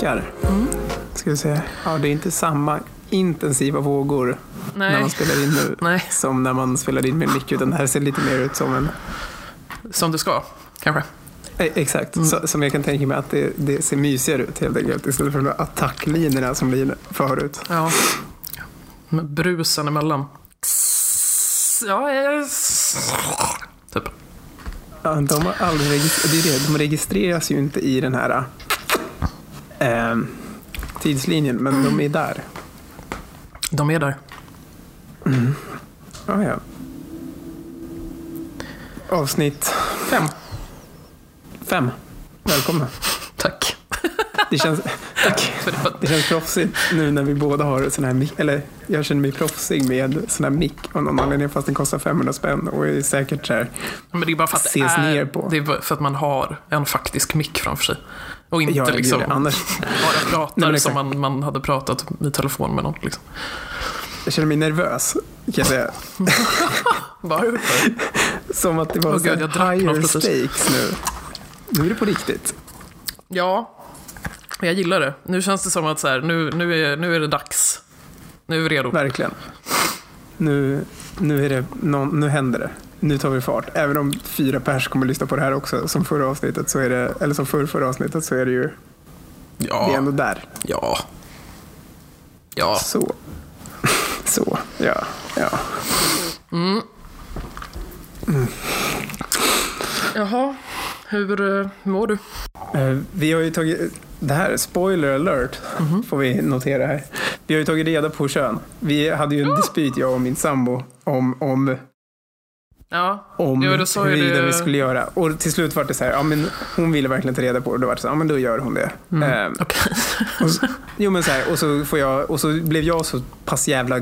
rekar. Ska vi se. Ja, det är inte samma intensiva vågor när Nej, man spelar in nu Nej. som när man spelar in med mick. Utan det här ser lite mer ut som en... som det ska, kanske. Eh, Exakt, så, som jag kan tänka mig att det, det ser mysigare ut helt enkelt. Istället för de där attacklinjerna som blir förut. Ja. Med brusen emellan. Ja. Typ. Ja, de har aldrig registrerat, det är det, de registreras ju inte i den här eh, tidslinjen, men de är där. De är där. Ja, ja. Avsnitt Fem. fem. Välkomna. Tack. Det känns, tack. För det känns proffsigt nu när vi båda har sån här mick, eller jag känner mig proffsig med sån här mick av någon anledning fast den kostar 500 spänn och är säkert så här. Men det är bara för att det Ses är, ner på. Det är för att man har en faktisk mick framför sig. Och inte Ja, gud, liksom annars, bara pratar Nej, som exakt. man, man hade pratat i telefon med någon. Liksom. jag känner mig nervös kan jag säga. Varför? Som att det var gud, här jag higher stakes nu. Nu är det på riktigt. Ja, jag gillar det. Nu känns det som att så här, nu, nu, är, nu är det dags. Nu är vi redo. Verkligen. Nu, nu, är det någon, nu händer det. Nu tar vi fart. Även om fyra pers kommer lyssna på det här också, som förra avsnittet, så är det, eller som förra, förra avsnittet, så är det ju, det är Ja, ändå där. ja. Ja, Så. Så, ja, ja. jaha. Hur eh, mår du? Eh, Vi har ju tagit, det här, spoiler alert, Mhm. får vi notera här. Vi har ju tagit reda på kön. Vi hade ju en dispyt, jag och min sambo, om, om Ja, om Jo, då huruvida du- vi skulle göra. Och till slut var det så här, ja men hon ville verkligen ta reda på det. Och då var det så här, ja men då gör hon det. Eh, okej. och så, jo men så här, och så får jag, och så blev jag så pass jävla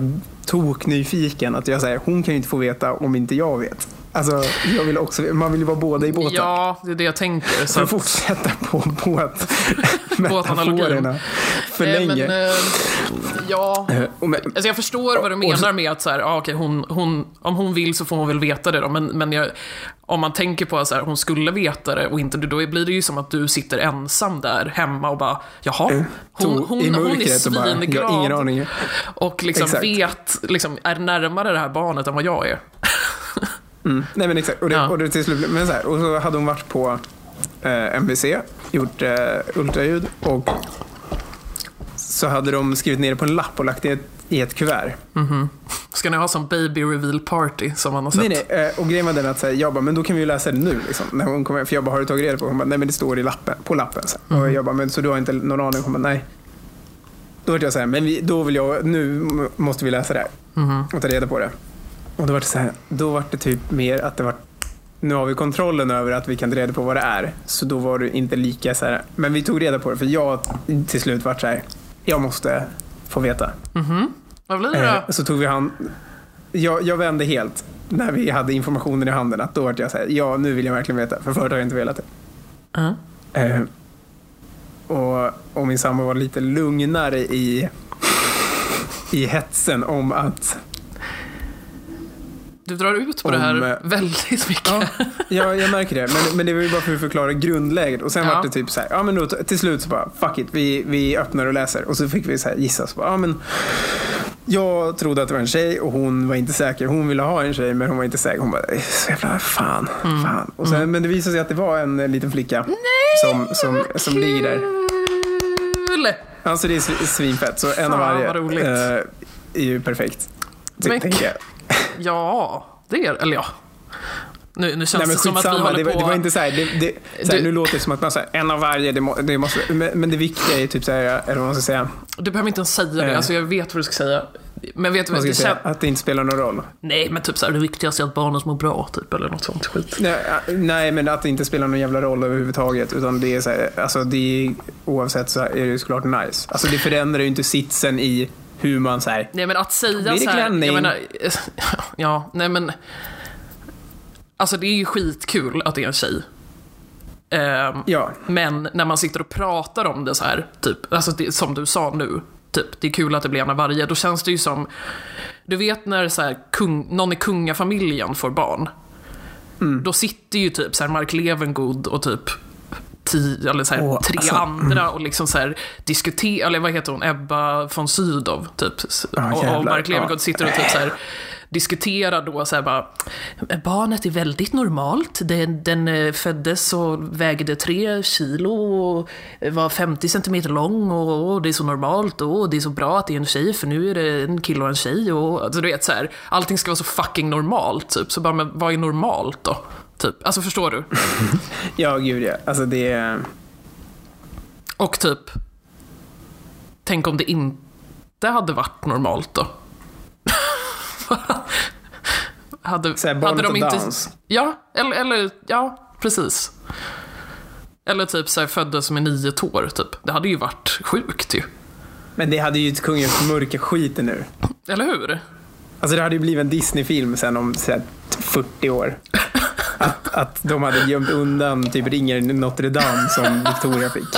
toknyfiken att jag säger, hon kan ju inte få veta om inte jag vet. Alltså, jag vill också, man vill ju vara båda i båten. Ja, det är det jag tänker. Så att fortsätta på båt metaforerna för länge. Men, eh, ja, Eh, Alltså jag förstår vad du menar med att så här, ah, okej, hon, hon, om hon vill så får hon väl veta det då. Men, men jag, om man tänker på att hon skulle veta det och inte då blir det ju som att du sitter ensam där hemma och bara, jaha, hon, to- hon, i hon är och svinglad. Och liksom Exakt. vet, liksom, är närmare det här barnet än vad jag är. Mm. Nej men exakt. Och det, Ja. och det till slut, men så här, och så hade hon varit på eh, MVC, gjort eh, ultraljud och så hade de skrivit ner det på en lapp och lagt det i ett, i ett kuvert. Ska ni ha som baby reveal party som man har sett? Nej, nej, eh, och grejen var den att säga, jag bara, men då kan vi ju läsa det nu. Liksom, när hon kommer, för jag bara, har du tagit reda på? Hon bara, nej men det står i lappen, på lappen. Så. Mhm. Och jag bara, men så du har inte någon aning? Hon bara, nej. Då var jag så här, men vi, då vill jag, nu måste vi läsa det här Mhm. och ta reda på det. Och då var det så här, då var det typ mer att det var nu har vi kontrollen över att vi kan ta reda på vad det är. Så då var det inte lika så här. Men vi tog reda på det för jag till slut vart så här. Jag måste få veta. Vad blir det Eh, då? så tog vi han. Jag, jag vände helt när vi hade informationen i handen. Att då var jag så här. Ja, nu vill jag verkligen veta. För förut har jag inte velat det. Ja. Eh, och, och min sambo var lite lugnare i, i hetsen om att Du drar ut på Om, det här eh, väldigt mycket. Ja, ja, jag märker det. Men, men det var ju bara för att förklara grundläget. Och sen Ja. var det typ så här, ja men då, till slut så bara, fuck it, vi, vi öppnar och läser. Och så fick vi så här gissa. Så bara, ja, men, jag trodde att det var en tjej och hon var inte säker. Hon ville ha en tjej men hon var inte säker. Hon bara, "Eh, så jävla fan, Mm. fan. Och sen, Men det visade sig att det var en eh, liten flicka som, som, som ligger där. Kul! Alltså det är sv- svinfett. Så en av varje eh, är ju perfekt. Men- tänker jag. Ja, det är Eller ja. Nu, nu känns Nej men det som att vi håller det, var- på... det var inte så här, det, det, så här Du- nu låter det som att man säger en av varje, det, må, det måste, men, men det viktiga är typ så här, eller vad man ska säga, Du behöver inte ens säga det, Eh. alltså jag vet vad du ska säga. Men vet du vad ska det säga att det inte spelar någon roll. Nej, men typ såhär, det viktigaste är att barnen mår bra, typ, eller något sånt skit. Nej, nej, men att det inte spelar någon jävla roll överhuvudtaget, utan det är så här, alltså det är, oavsett så här, är det ju såklart nice. Alltså det förändrar ju inte sitsen i hur man säger. Nej, men att säga Blir det så här, jag menar, ja, nej men... Alltså det är ju skitkul att det är en tjej. Ehm, Ja, Men när man sitter och pratar om det så här, typ, alltså det, som du sa nu, typ, det är kul att det blir en av varje, då känns det ju som, du vet när så här, kung, någon i kungafamiljen får barn, då sitter ju typ så här Mark Levengood och typ tio, eller så här, Åh, tre alltså, andra och liksom så här diskutera, eller vad heter hon, Ebba von Sydow typ. Ja, och, och. Mark Levengood sitter och typ så här diskuterar då så här bara, barnet är väldigt normalt. Den, den eh, föddes och vägde tre kilo och var 50 centimeter lång och, och det är så normalt och det är så bra att det är en tjej för nu är det en kille och en tjej och alltså, du vet så här, allting ska vara så fucking normalt typ. Så bara, men vad är normalt då? Typ, alltså förstår du? Ja, gud ja. Alltså det är... Och typ, tänk om det inte hade varit normalt då? hade, Så här, hade de inte... dans. Ja, eller, eller ja, precis. Eller typ så här, föddes med nio tår, typ. Det hade ju varit sjukt ju. Men det hade ju kungen mörka skiten nu. Eller hur? Alltså det hade ju blivit en Disney-film sen om så här, 40 år. Att, att de hade gömt undan typ ringen Notre Dame som Victoria fick.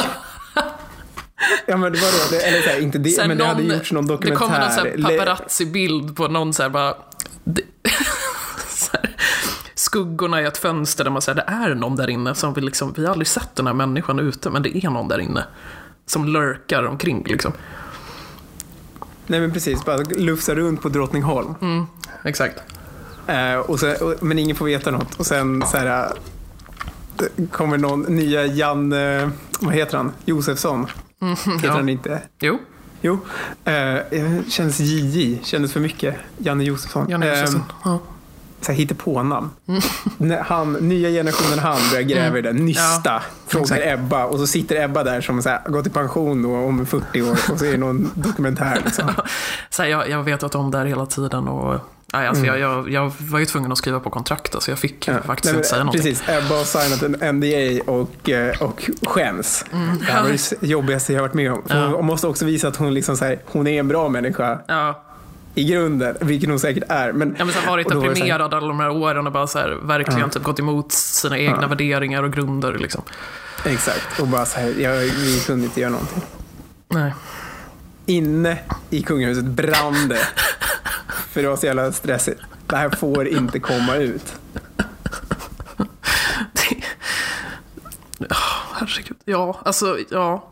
Ja men vadå, det, eller så här, inte det, Så men det hade någon- gjorts någon Det dokumentär. kommer någon paparazzi-bild på någon så här bara... Det, så här, skuggorna i ett fönster där man säger det är någon där inne som vi liksom, vi har aldrig sett den här människan ute, men det är någon där inne. Som lurkar omkring liksom. Nej men precis, bara lufsa runt på Drottningholm. Mm, exakt. Eh, och sen, och, men ingen får veta något. Och sen så här, eh, det kommer någon nya Jan, eh, vad heter han? Josefsson. Heter Mm, ja. han inte? Jo, Jo. Eh, känns JJ, kändes för mycket. Janne Josefsson. Janne Eh, Josefsson. Ja. så här hittepånamn. Mm. När han, nya generationen han börjar gräva i det. Nysta, Ja, frågar exakt. Ebba. Och så sitter Ebba där som så här, gått i pension då, om 40 år och så är det någon dokumentär. Liksom. Så här, jag, jag vet att de där hela tiden och... Nej, alltså jag, jag, jag var ju tvungen att skriva på kontrakt, så jag fick Mm. Ja. faktiskt Nej, men, inte säga någonting. Precis, Ebba har signat en NDA och, eh, och skäms. Det här var det jobbigaste jag har varit med om. Mm. Ja. Hon måste också visa att hon, liksom så här, hon är en bra människa Ja, i grunden, vilket hon säkert är. Men, Ja, men så har varit deprimerad alla de här åren och bara så här, verkligen Ja. typ gått emot sina egna värderingar och grunder. Liksom. Exakt, och bara så här, jag, vi kunde inte göra någonting. Nej. Inne i kungahuset brann det. För det var så jävla stressigt. Det här får inte komma ut. Det... Oh, herregud. Ja, alltså, ja.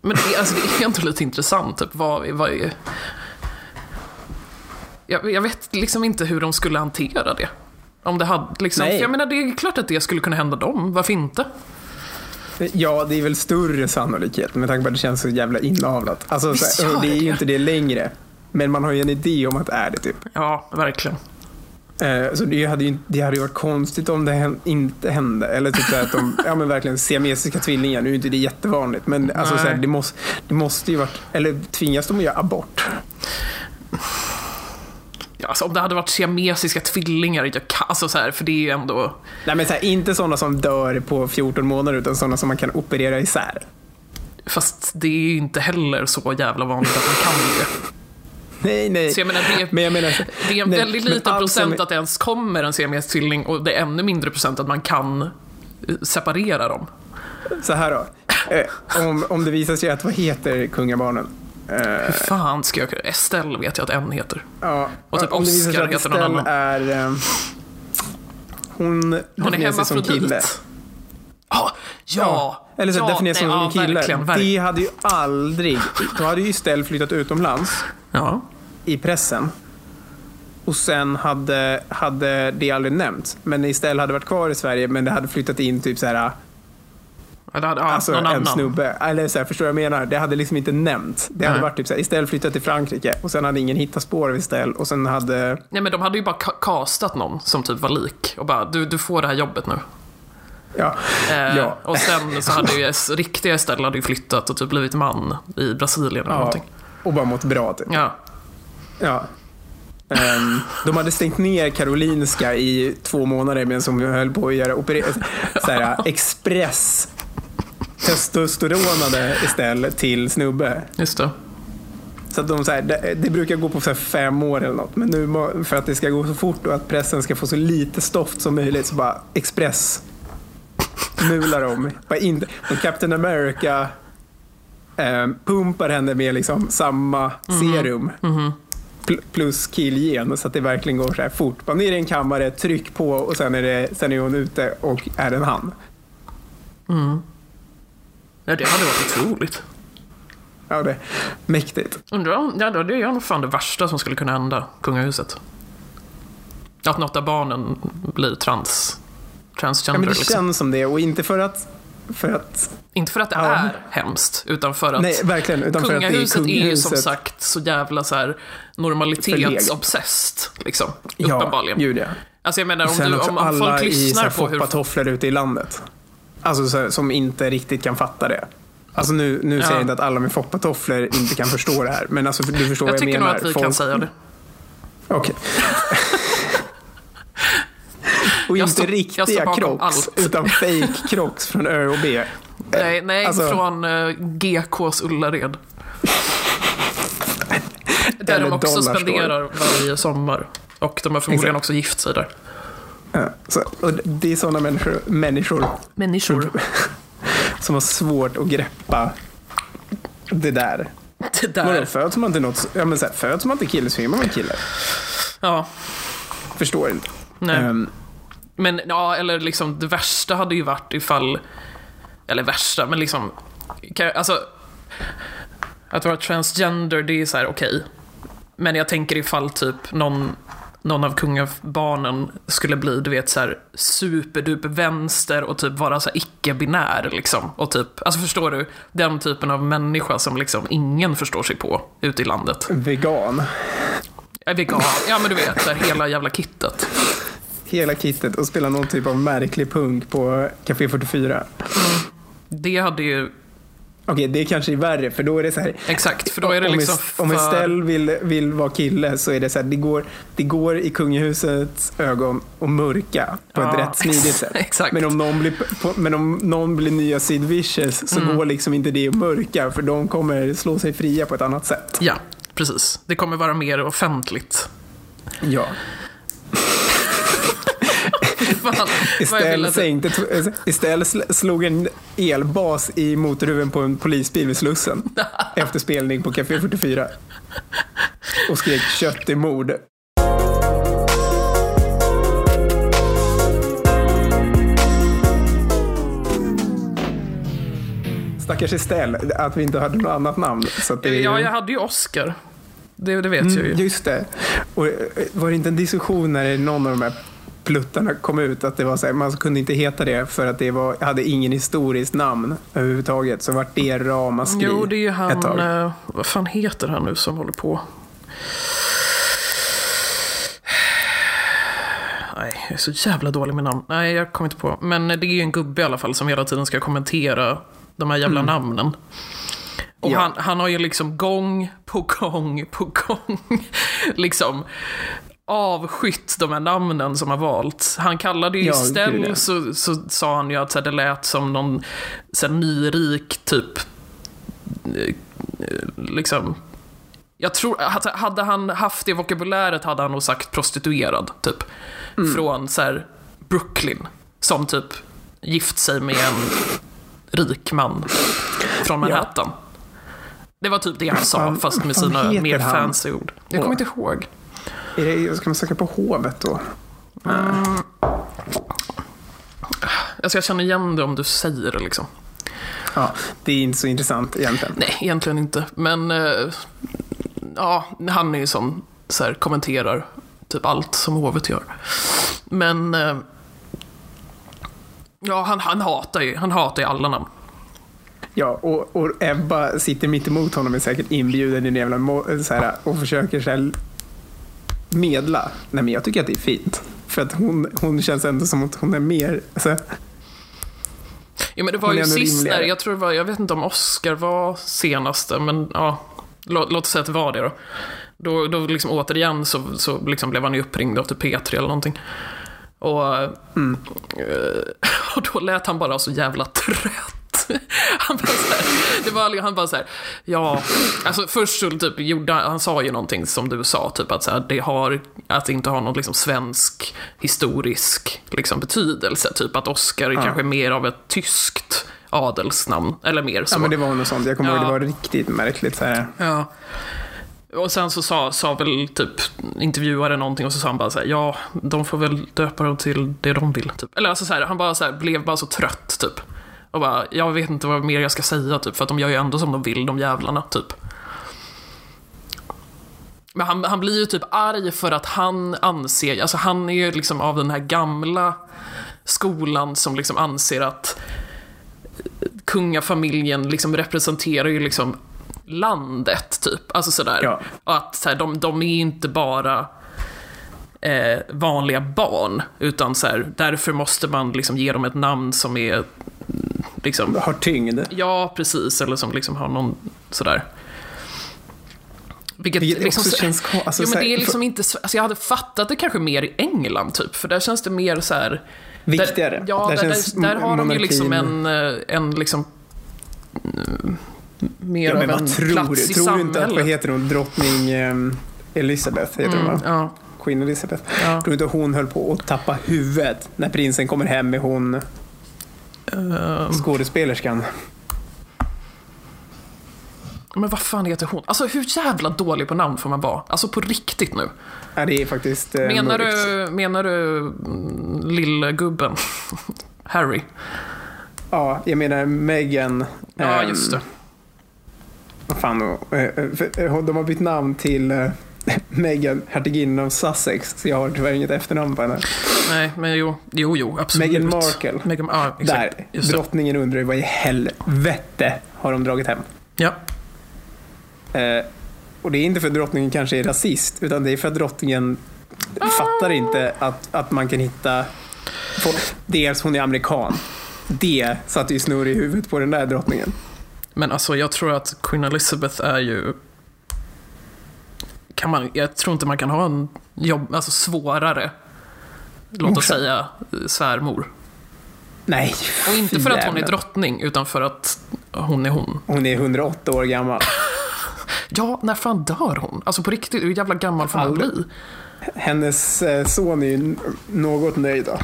Men det, alltså, det är ändå lite intressant. Typ, vad, vad är... jag, jag vet liksom inte hur de skulle hantera det. Om det hade liksom, Nej. för jag menar, det är klart att det skulle kunna hända dem. Varför inte? Ja, det är väl större sannolikhet med tanke på att det känns så jävla inavlat. Alltså, Visst så här, gör det är ju inte det längre. Men man har ju en idé om att det är det typ. Ja, verkligen. Eh, Så det hade ju det hade ju varit konstigt om det inte hände. Eller typ så att de, ja men verkligen siamesiska tvillingar. Nu är inte det jättevanligt. Men alltså så här, det, måste, det måste ju varit, eller tvingas de att göra abort? Alltså, om det hade varit siamesiska tvillingar, jag kan, alltså, så här, för det är ju ändå... Nej men så här, inte sådana som dör på 14 månader utan sådana som man kan operera isär. Fast det är ju inte heller så jävla vanligt att man kan det. Nej, nej. Så jag menar, det Men jag menar, det är en nej, väldigt liten procent att det ens kommer en siamesisk tvilling och det är ännu mindre procent att man kan eh, separera dem. Så här då. Eh, om, om det visar sig att, vad heter kungabarnen? Eh, Hur fan ska jag kunna... Estelle vet jag att en heter. ja, Och typ Oscar heter någon annan. är... Eh, hon Hon är sig som kille. Ah, ja! Eller så ja, definieras nej, som ja, en kille. Verkligen, verkligen. Det hade ju aldrig... Då hade ju Estelle flyttat utomlands Ja. i pressen. Och sen hade, hade det aldrig nämnts. Men Estelle hade varit kvar i Sverige men det hade flyttat in typ så här, Eller, ja, alltså någon en annan. snubbe. Eller så här, förstår du vad jag menar? Det hade liksom inte nämnts. Det hade Nej. varit typ så här, Estelle flyttat till Frankrike och sen hade ingen hittat spår av Estelle och sen hade... Nej men de hade ju bara castat någon som typ var lik och bara du, du får det här jobbet nu. Ja. Eh, Ja. Och sen så hade ju riktiga Estelle hade ju flyttat och typ blivit man i Brasilien eller ja. någonting. Och bara mått bra typ. Ja. Ja. Ehm, de hade stängt ner Karolinska i två månader medan de höll på att göra oper- så här, express testosteronade istället till snubbe. Just det. Så att de, så här, det, det brukar gå på så fem år eller något. Men nu för att det ska gå så fort och att pressen ska få så lite stoft som möjligt så bara express mular de. Bara och Captain America eh, pumpar henne med liksom samma serum. Pl- plus killgen så att det verkligen går så här fort. Bara ner i en kammare, tryck på och sen är, det, sen är hon ute och är en han. Ja, det hade varit otroligt. Ja, det är mäktigt. Undrar ja, det är nog fan det värsta som skulle kunna hända kungahuset. Att något av barnen blir trans, Ja, transgender. men det liksom. känns som det och inte för att, för att Inte för att det Ja. är hemskt, utan för att nej, verkligen, utan för att det är kungahuset är ju som kungahuset. sagt så jävla så här normalitetsobsessed. Liksom, Ja, uppenbarligen. gud ja. Alltså jag menar, om, du, om, alla folk i lyssnar på hur... foppatofflor ute i landet. Alltså så som inte riktigt kan fatta det. Alltså nu, nu säger Ja. jag inte att alla med foppatofflor inte kan förstå det här. Men alltså, du förstår Jag vad jag tycker menar. nog att vi Folk- kan säga det. Okej. Och Jag inte jag riktiga crocs, utan fake crocs från Ö och B. Nej, nej alltså- från uh, GKs Ullared. Där de också spenderar varje sommar. Och de har förmodligen Exakt. också gift sig där. Ja, så, och det är sådana människor, människor Människor. som har svårt att greppa det där. Det där. föds man till något, ja, men så här, föds man till kille så är man kille. Ja, Förstår inte. nej. Ehm, Men ja, eller liksom det värsta hade ju varit ifall... Eller värsta, men liksom... Kan, alltså... Att vara transgender, det är så här okej. Men jag tänker ifall typ någon, någon av kungabarnen skulle bli, du vet, så här superduper vänster och typ vara så icke-binär liksom. Och typ, alltså förstår du? Den typen av människa som liksom ingen förstår sig på ute i landet. vegan. Är vegan, ja men du vet, så här, hela jävla kittet. Hela kittet och spela någon typ av märklig punk på Café 44. Det hade ju Okej, det kanske är värre för då är det så här. Exakt, för då är det om, liksom om för- Estelle vill, vill vara kille så är det så här, det går, det går i kungahusets ögon att mörka på ett Ja, rätt smidigt sätt. exakt. Men om någon blir, men om någon blir nya Sid Vicious så Mm. går liksom inte det att mörka för de kommer slå sig fria på ett annat sätt. Ja, precis. Det kommer vara mer offentligt. Ja. Fan, vad jag vill Estelle, att- sänkte, t- Estelle sl- slog en elbas i motorhuven på en polisbil vid Slussen efter spelning på Café 44. Och skrek kött är mord. Stackars Estelle, att vi inte hade något annat namn. Så det. Ja, jag hade ju Oscar. Det, det vet jag Mm, ju. just det. Och eh, var det inte en diskussion när någon av de här pluttarna kom ut att det var så här, man kunde inte heta det för att det var, hade ingen historiskt namn överhuvudtaget. Så vart det ramaskri Jo, det är ju han, eh, vad fan heter han nu som håller på? Nej, jag är så jävla dålig med namn. Nej, jag kommer inte på. Men det är ju en gubbe i alla fall som hela tiden ska kommentera de här jävla namnen. Och Mm. Ja. han, han har ju liksom gång på gång på gång liksom avskytt de här namnen som har valts. Han kallade ju Ja, Estelle, ja. så, så sa han ju att så här, det lät som någon så här, nyrik typ eh, liksom jag tror, hade- hade han haft det vokabuläret hade han nog sagt prostituerad, typ. Mm. Från så här, Brooklyn. Som typ gift sig med en rik man från Manhattan. Det var typ det han sa, fast med sina mer fancy ord. Jag kommer inte ihåg. Det, ska man söka på hovet då? Alltså jag känner igen det om du säger det liksom. Ja, det är inte så intressant egentligen. Nej, egentligen inte. Men eh, ja, han är ju som så här, kommenterar typ allt som hovet gör. Men eh, ja, han, han hatar ju, han hatar ju alla namn. Ja, och, och Ebba sitter mitt emot honom är säkert inbjuden i en jävla så här, och försöker här, medla. Nej, men jag tycker att det är fint. För att hon, hon känns ändå som att hon är mer... Alltså, Ja, men det var ju sist där, jag tror det var, jag vet inte om Oscar var senaste, men ja, låt, låt oss säga att det var det då. Då, då liksom återigen så, så liksom blev han ju uppringd av typ P3 eller någonting. Och, Mm. eh, och då lät han bara så jävla trött. Han bara så här, det var, han bara så här, ja, alltså först så typ gjorde han, sa ju någonting som du sa, typ att så här, det har, att det inte har någon liksom svensk historisk liksom betydelse, typ att Oscar är kanske mer av ett tyskt adelsnamn, eller mer så. ja, men det var något sånt. Jag kommer ihåg Ja. det var riktigt märkligt. Så här. Ja. Och sen så sa, sa väl typ intervjuare någonting och så sa han bara så här, ja, de får väl döpa dem till det de vill. Typ. Eller alltså så här, han bara så här, blev bara så trött typ. Och bara, jag vet inte vad mer jag ska säga typ, för att de gör ju ändå som de vill, de jävlarna, typ. Men han, han blir ju typ arg för att han anser, alltså han är ju liksom av den här gamla skolan som liksom anser att kungafamiljen liksom representerar ju liksom landet, typ. Alltså sådär. Ja. Och att så här, de, de är inte bara eh, vanliga barn, utan så här, därför måste man liksom ge dem ett namn som är liksom, Har tyngd. ja precis, eller som liksom har någon sådär. Vilket, Vilket liksom, också så- känns alltså, jo, men det är liksom inte, så- alltså jag hade fattat det kanske mer i England typ, för där känns det mer så här. Viktigare. Där, ja, Där där, där, har de ju liksom en, eh, en liksom mm, mer Ja, men av en tror plats du? i Tror du inte att, vad samhället. heter hon, drottning ehm, Elizabeth heter hon Mm, va? ja, Queen Elizabeth. ja. Tror du inte hon höll på att tappa huvudet när prinsen kommer hem med hon Ehm, skådespelerskan? men vad fan heter hon? Alltså hur jävla dålig på namn får man vara? Alltså på riktigt nu. Ja, det är faktiskt eh, Menar mörkt. du, menar du mm, lillgubben? Harry? Ja, jag menar Meghan. Ja, ehm, just det. Vad fan, eh, eh, eh, de har bytt namn till Meghan, hertiginnan av Sussex. Så jag har tyvärr inget efternamn på henne. Nej, men jo, jo, jo absolut. Meghan Markle. Meghan, ja, exakt. Där, Just drottningen undrar ju vad i helvete har de dragit hem? Ja. Eh, och det är inte för att drottningen kanske är rasist, utan det är för att drottningen Ah. fattar inte att, att man kan hitta... Få, dels hon är amerikan. Det satte ju snurr i huvudet på den där drottningen. Men alltså jag tror att Queen Elizabeth är ju... Kan man, jag tror inte man kan ha en jobb, alltså svårare, låt oss Morsa. säga svärmor. Nej, Och inte för att hon är drottning, utan för att hon är hon. Hon är 108 år gammal. Ja, när fan dör hon? Alltså på riktigt, hur jävla gammal får man bli? Hennes eh, son är ju något nöjd då.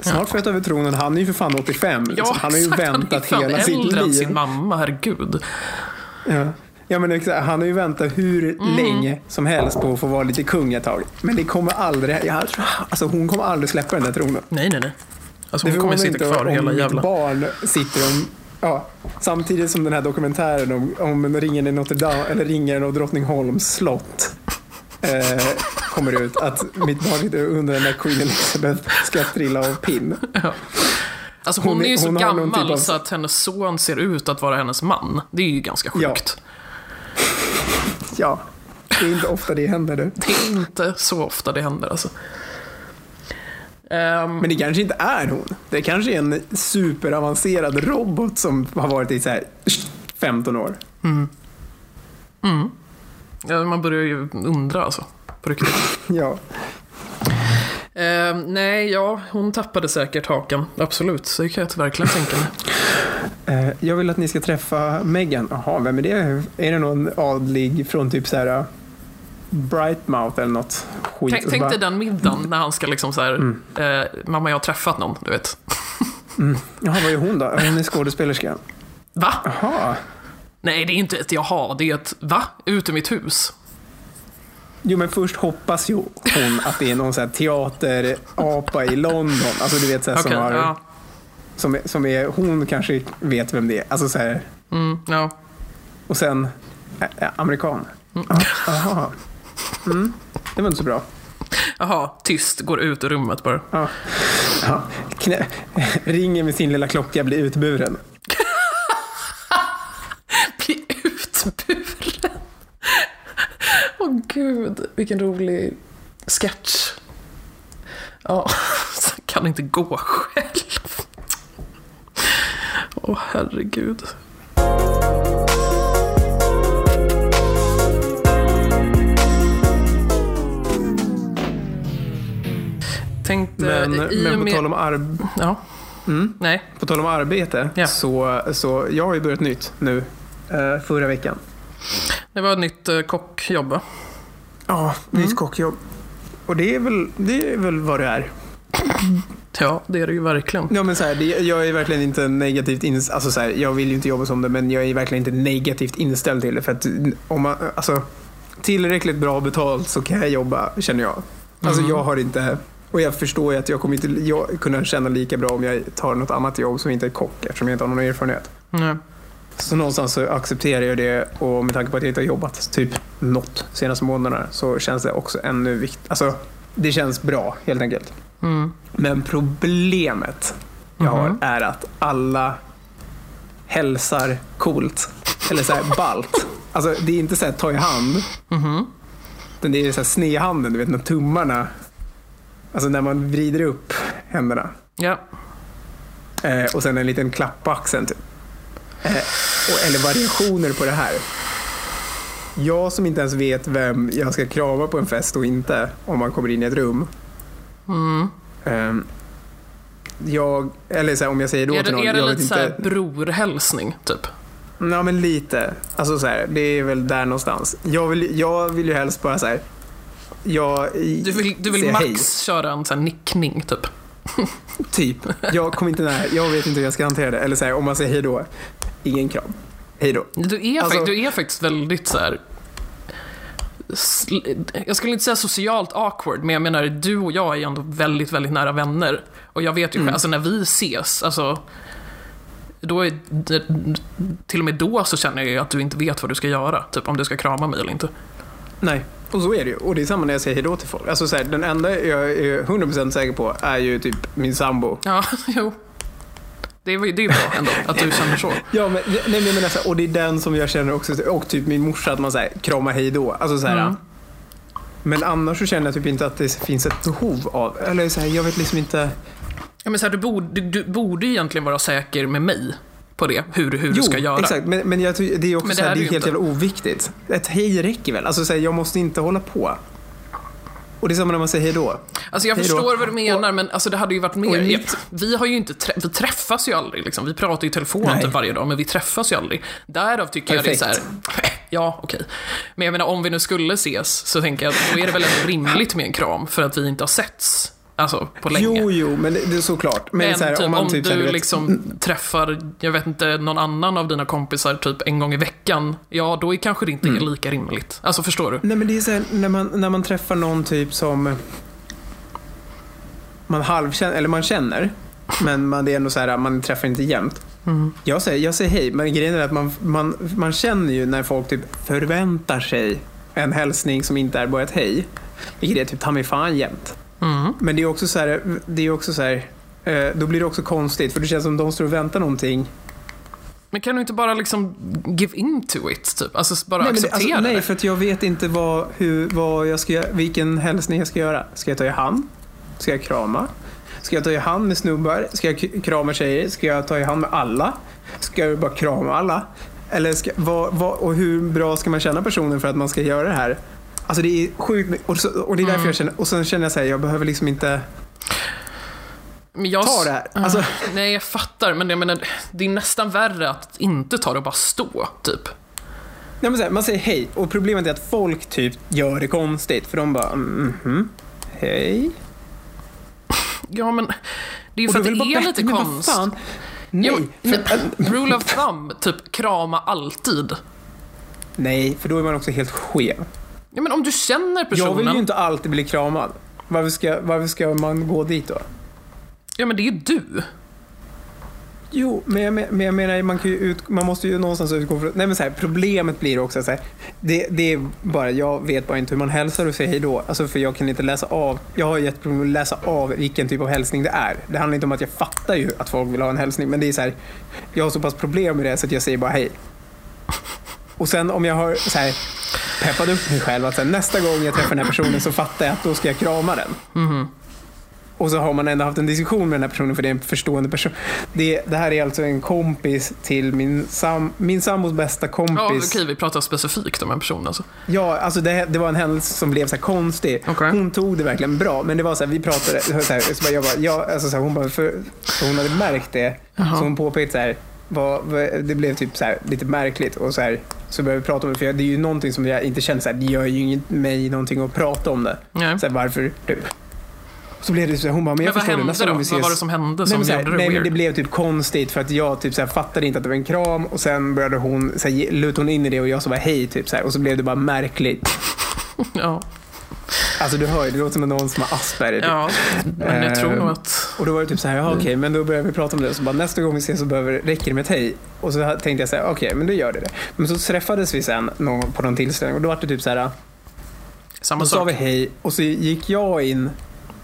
Snart får jag ta över tronen. Han är ju för fan 85. liksom. han har ju exakt, väntat han är hela fan sitt äldre än liv. sin mamma, herregud. Ja. Ja, men exakt. Han har ju väntat hur Mm. länge som helst på att få vara lite kung ett tag. Men det kommer aldrig, jag, alltså hon kommer aldrig släppa den där tronen. Nej, nej, nej. Alltså Det hon kommer sitta inte kvar om hela mitt jävla... barn sitter om, ja, samtidigt som den här dokumentären om, om ringen i Notre Dame, eller ringen av Drottningholms slott eh, kommer ut. Att mitt barn sitter under när Queen Elizabeth ska trilla av pinn. Alltså hon, Hon är- ju så hon någon gammal typ av- så att hennes son ser ut att vara hennes man. Det är ju ganska Ja. sjukt. Ja, det är inte ofta det händer nu. Det är inte så ofta det händer alltså. Ehm, Men det kanske inte är hon. Det kanske är en superavancerad robot som har varit i så här 15 år. ja, man börjar ju undra alltså. På riktigt. Ja. Ehm, nej, ja, hon tappade säkert hakan. Absolut, så kan jag verkligen tänka mig. Eh, Jag vill att ni ska träffa Meghan. Jaha, vem är det? Är det någon adlig från typ så här uh, Brightmouth eller något skit? Tänk, tänk dig den middagen när han ska liksom så här, Mm. eh, mamma jag har träffat någon, du vet. Jaha, vad är hon då? Hon är skådespelerska. Va? Jaha. Nej, det är inte ett jaha, det är ett va? Ut ur mitt hus. Jo, men först hoppas ju hon att det är någon så teaterapa i London. Alltså du vet så här, Okej, som, har, ja. som, som är, hon kanske vet vem det är. Alltså så här, Mm, ja. och sen ä, ä, amerikan. Ja, Jaha. Mm, det var inte så bra. Jaha, tyst, går ut ur rummet bara. Ja. Ja. Knä, ringer med sin lilla klocka, blir utburen. Bli utburen. Åh gud, vilken rolig sketch. Ja, kan inte gå själv. Åh herregud. Tänkte, Men, men på, med... tal om arb- Ja, mm, nej. på tal om arbete, Ja. så, så jag har ju börjat nytt nu eh, förra veckan. Det var ett nytt eh, kockjobb? Ja, nytt kockjobb. Och det är, väl, det är väl vad det är. Ja, det är det ju verkligen. Ja, men så här, det, jag är verkligen inte negativt inställd. Alltså så här, jag vill ju inte jobba som det, men jag är verkligen inte negativt inställd till det. För att om man, alltså, tillräckligt bra betalt så kan jag jobba, känner jag. Alltså Mm. jag har inte Och jag förstår ju att jag kommer inte jag, kunna känna lika bra om jag tar något annat jobb som inte är kock eftersom jag inte har någon erfarenhet. Nej. Så någonstans så accepterar jag det och med tanke på att jag inte har jobbat typ något senaste månaderna så känns det också ännu viktigt. Alltså, det känns bra helt enkelt. Mm. Men problemet jag har Mhm. är att alla hälsar coolt. Eller så här ballt. Alltså det är inte så här ta i hand. Mhm. Utan det är så här snedhanden, du vet när tummarna. Alltså när man vrider upp händerna. Ja. Eh, och sen en liten klapp på axeln. Typ. Eh, eller variationer på det här. Jag som inte ens vet vem jag ska krama på en fest och inte om man kommer in i ett rum. Mm. Eh, jag, eller så här, om jag säger då Är till det, någon. är det jag lite vet så inte, brorhälsning, typ? Ja men lite. Alltså så här, det är väl där någonstans. Jag vill, jag vill ju helst bara så här. Jag Du vill, du vill max hej. köra en sån nickning, typ? Typ. Jag kommer inte nära. Jag vet inte hur jag ska hantera det. Eller så här, om man säger hej då. Ingen kram. Hej då. Du är, Alltså- du är faktiskt väldigt så här. Jag skulle inte säga socialt awkward, men jag menar du och jag är ändå väldigt, väldigt nära vänner. Och jag vet ju Mm. själv, alltså när vi ses, alltså då är, till och med då så känner jag ju att du inte vet vad du ska göra. Typ om du ska krama mig eller inte. Nej. Och så är det ju. Och det är samma när jag säger hej då till folk. Alltså så här, den enda jag är 100% säker på är ju typ min sambo. Ja, jo. Det är, det är bra ändå, att du känner så. Ja, men, nej, men jag menar så här, och det är den som jag känner också. Och typ min morsa, att man säger kramar hej då. Alltså så här, Mm. Men annars så känner jag typ inte att det finns ett behov av, eller så här, jag vet liksom inte. Ja, men så här, du, borde, du, du borde egentligen vara säker med mig på det, hur, hur du ska göra. exakt. Men, men jag, det är också Men det här, är det är ju helt inte. jävla oviktigt. Ett hej räcker väl? Alltså så här, jag måste inte hålla på. Och det är samma när man säger hej då. Alltså jag Hej då. förstår vad du menar, men alltså det hade ju varit Och mer... mitt- Vi har ju inte trä- vi träffas ju aldrig liksom. Vi pratar ju i telefon typ varje dag, men vi träffas ju aldrig. Därav tycker jag det är så här, ja okej. Men jag menar om vi nu skulle ses så tänker jag att då är det väl ändå rimligt med en kram för att vi inte har setts. Alltså på länge. Jo, jo, men det, det är såklart. Men, Men så här, typ, om man om typ, här, du du vet, liksom träffar, jag vet inte, någon annan av dina kompisar typ en gång i veckan, ja då är kanske det inte Mm. lika rimligt. Alltså förstår du? Nej men det är så här, när man, när man träffar någon typ som man halvkänner, eller man känner, men man, det är ändå så här, man träffar inte jämt. Mm. Jag säger, jag säger hej, men grejen är att man, man, man känner ju när folk typ förväntar sig en hälsning som inte är bara ett hej. Vilket är typ ta mig fan jämt. Mm. Men det är också så här, det är också så här eh, då blir det också konstigt för det känns som de står och väntar någonting. Men kan du inte bara liksom give in to it, typ? Alltså bara Nej, men det, acceptera alltså, nej, det? för att jag vet inte vad, hur, vad jag ska, vilken hälsning jag ska göra. Ska jag ta i hand? Ska jag krama? Ska jag ta i hand med snubbar? Ska jag krama tjejer? Ska jag ta i hand med alla? Ska jag bara krama alla? Eller ska, vad, vad, och hur bra ska man känna personen för att man ska göra det här? Alltså det är sjukt och, så, och det är därför Mm. jag känner, och sen känner jag så här, jag behöver liksom inte Men jag, ta det här. Alltså, Nej, jag fattar, men jag menar, det är nästan värre att inte ta det och bara stå, typ. nej men här, man säger hej och problemet är att folk typ gör det konstigt för de bara mm, mhm, hej. Ja, men det är ju för att det är bättre, lite konst. fan? Nej, Jo, men, rule of thumb, typ krama alltid. nej, för då är man också helt skev. Ja, men om du känner personen. Jag vill ju inte alltid bli kramad. Varför ska, varför ska man gå dit då? Ja, men det är ju du. Jo, men jag, men jag menar, man, kan ju ut, man måste ju någonstans utgå från... Nej men så här, problemet blir också så här, det, det är bara, jag vet bara inte hur man hälsar och säger hej då. Alltså för jag kan inte läsa av, jag har jätteproblem med att läsa av vilken typ av hälsning det är. Det handlar inte om att jag fattar ju att folk vill ha en hälsning, men det är så här, jag har så pass problem med det så att jag säger bara hej. Och sen om jag har så här, peppat upp mig själv att här, nästa gång jag träffar den här personen så fattar jag att då ska jag krama den. Och så har man ändå haft en diskussion med den här personen för det är en förstående person. Det, det här är alltså en kompis till min, sam, min sambos bästa Ja, kompis. okej, vi pratar specifikt om en person alltså. Ja, alltså det, det var en händelse som blev så konstig. Okej. Hon tog det verkligen bra, men det var så här, vi pratade, så här, så jag bara, ja, alltså så här, hon bara, för, för hon hade märkt det. Jaha. Så hon påpekade så här, vad, det blev typ så här, lite märkligt och så här, så började vi prata om det, för det är ju någonting som jag inte känner så här, det gör ju inget, mig någonting att prata om det. Nej. Så här, varför, typ. Så blev det så här, hon bara, men Men jag vad förstår det, nästa gång vi ses. Vad var det som hände Nej, som men, så här, gjorde det nej, men weird? det blev typ konstigt för att jag typ så här, fattade inte att det var en kram och sen började hon så här, ge- luta hon in i det och jag så var hej typ så här, och så blev det bara märkligt. Ja. Alltså du hör ju, det låter som någon som har Asperger. typ. Ja, men jag tror nog att... Och då var det typ så här, ja Mm. okej, men då börjar vi prata om det. Så bara, nästa gång vi ses så behöver, räcker det med ett hej. Och så tänkte jag så här, okej, men då gör det det. Men så träffades vi sen någon, på någon tillställning och då var det typ så här, Samma då sa sak. vi hej och så gick jag in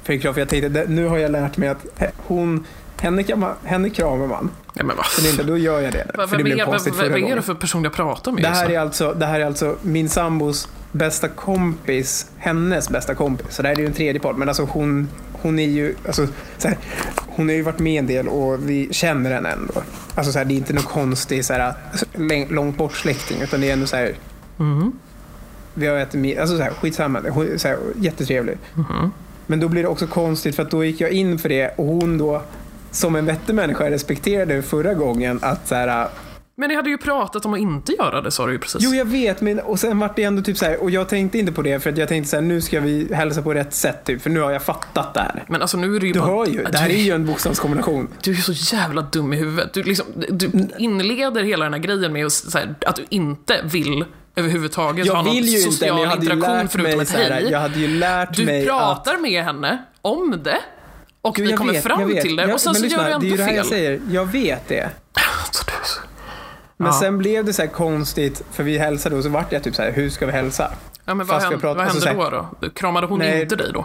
för jag tänkte, "Det- nu har jag lärt mig att hon, henne, kan man, henne kramar man. Ja, men vad inte, då gör jag det. Vad, för det blev konstigt förra vad är det för person jag pratar med? Det här, är alltså, det här är alltså min sambos bästa kompis, hennes bästa kompis. Så det här är ju en tredje part. Men alltså hon, hon är ju, alltså, så här, hon har ju varit med en del och vi känner henne ändå. Alltså så här, det är inte någon konstig så här, läng- långt bort släkting utan det är ändå så här, Mhm. vi har ätit middag, alltså så här, skitsamma, så här, jättetrevlig. Mhm. Men då blir det också konstigt för att då gick jag in för det och hon då som en vettig människa respekterade förra gången att så här, Men ni hade ju pratat om att inte göra det sa du ju precis. Jo, jag vet, men och sen vart det ändå typ så här, och jag tänkte inte på det för att jag tänkte så här, nu ska vi hälsa på rätt sätt typ, för nu har jag fattat det här. Men alltså nu är det ju Du bara... hör ju, det här du, är ju en bokstavskombination. Du är så jävla dum i huvudet. Du, liksom, du inleder hela den här grejen med att, här, att du inte vill överhuvudtaget ha Jag någon vill ju inte, men social jag hade ju interaktion lärt förutom mig ett hej. jag hade ju lärt Du mig att... pratar med henne om det och Jo, vi kommer vet, fram till det Jag- och sen men så lyssna, gör du Det är ju det ändå här jag fel. säger, jag vet det. Du Men Ja. sen blev det så här konstigt, för vi hälsade och så vart jag typ så här, hur ska vi hälsa? Ja, men vad Fast vi hände, pratar- vad hände då, då? Kramade hon Nej. inte dig då?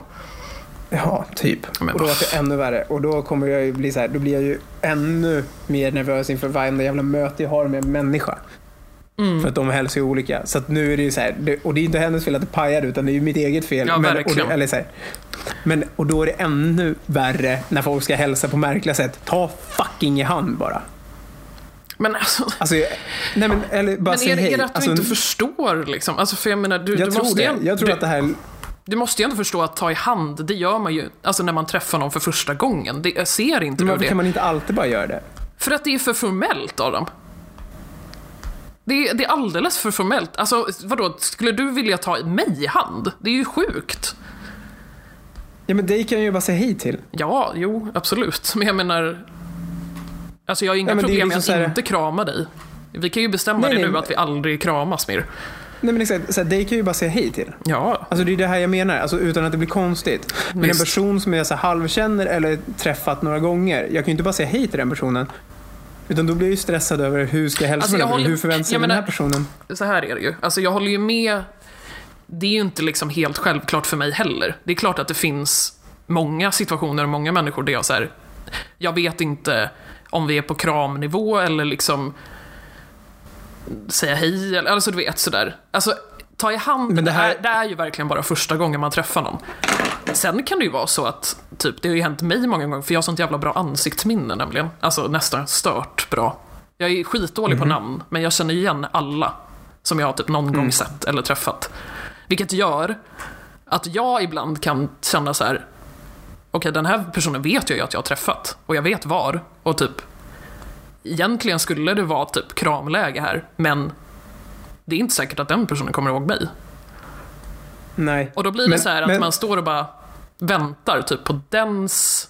Ja, typ. Men och då var det ännu värre. Och då kommer jag ju bli så här, då blir jag ju ännu mer nervös inför varenda jävla möte jag har med en människa. Mm. För att de hälsar ju olika. Så att nu är det ju så här, det, och det är inte hennes fel att det pajade utan det är ju mitt eget fel. Ja, men, och, det, eller så här, men, och då är det ännu värre när folk ska hälsa på märkliga sätt. Ta fucking i hand bara. Men alltså, Alltså, jag- nej men, eller bara men säg är, hej. är det att du alltså, inte förstår liksom? Alltså för jag menar, du, jag du tror måste ju, det. Jag tror du, att det här... du måste ju ändå förstå att ta i hand, det gör man ju alltså när man träffar någon för första gången. Det, ser inte Men varför det? kan man inte alltid bara göra det? För att det är för formellt Adam. Det är, det är alldeles för formellt. Alltså vadå, skulle du vilja ta mig i hand? Det är ju sjukt. Ja men dig kan jag ju bara säga hej till. Ja, jo, absolut. Men jag menar... Alltså jag har inga Ja, det problem med liksom att så här- inte krama dig. Vi kan ju bestämma Nej, det nej, nu men- att vi aldrig kramas mer. Nej men exakt, så här, dig kan ju bara säga hej till. Ja, Alltså det är det här jag menar, alltså, utan att det blir konstigt. Men en Visst. person som jag så här, halvkänner eller träffat några gånger, jag kan ju inte bara säga hej till den personen. Utan då blir jag ju stressad över hur ska jag hälsa Alltså, jag håller- Hur förväntar sig den här personen? så här är det ju. Alltså jag håller ju med. Det är ju inte liksom helt självklart för mig heller. Det är klart att det finns många situationer och många människor där jag så här, jag vet inte om vi är på kramnivå eller liksom säga hej eller alltså du vet sådär. Alltså ta i hand, Men det, det här- är, det är ju verkligen bara första gången man träffar någon. Sen kan det ju vara så att, typ, det har ju hänt mig många gånger, för jag har sånt jävla bra ansiktsminne nämligen. Alltså nästan stört bra. Jag är skitdålig på namn, men jag känner igen alla som jag har typ någon gång sett eller träffat. Vilket gör att jag ibland kan känna så här. okej den här personen vet jag ju att jag har träffat och jag vet var och typ egentligen skulle det vara typ kramläge här, men det är inte säkert att den personen kommer ihåg mig. Nej. Och då blir det Men- så här att men- man står och bara väntar typ på dens,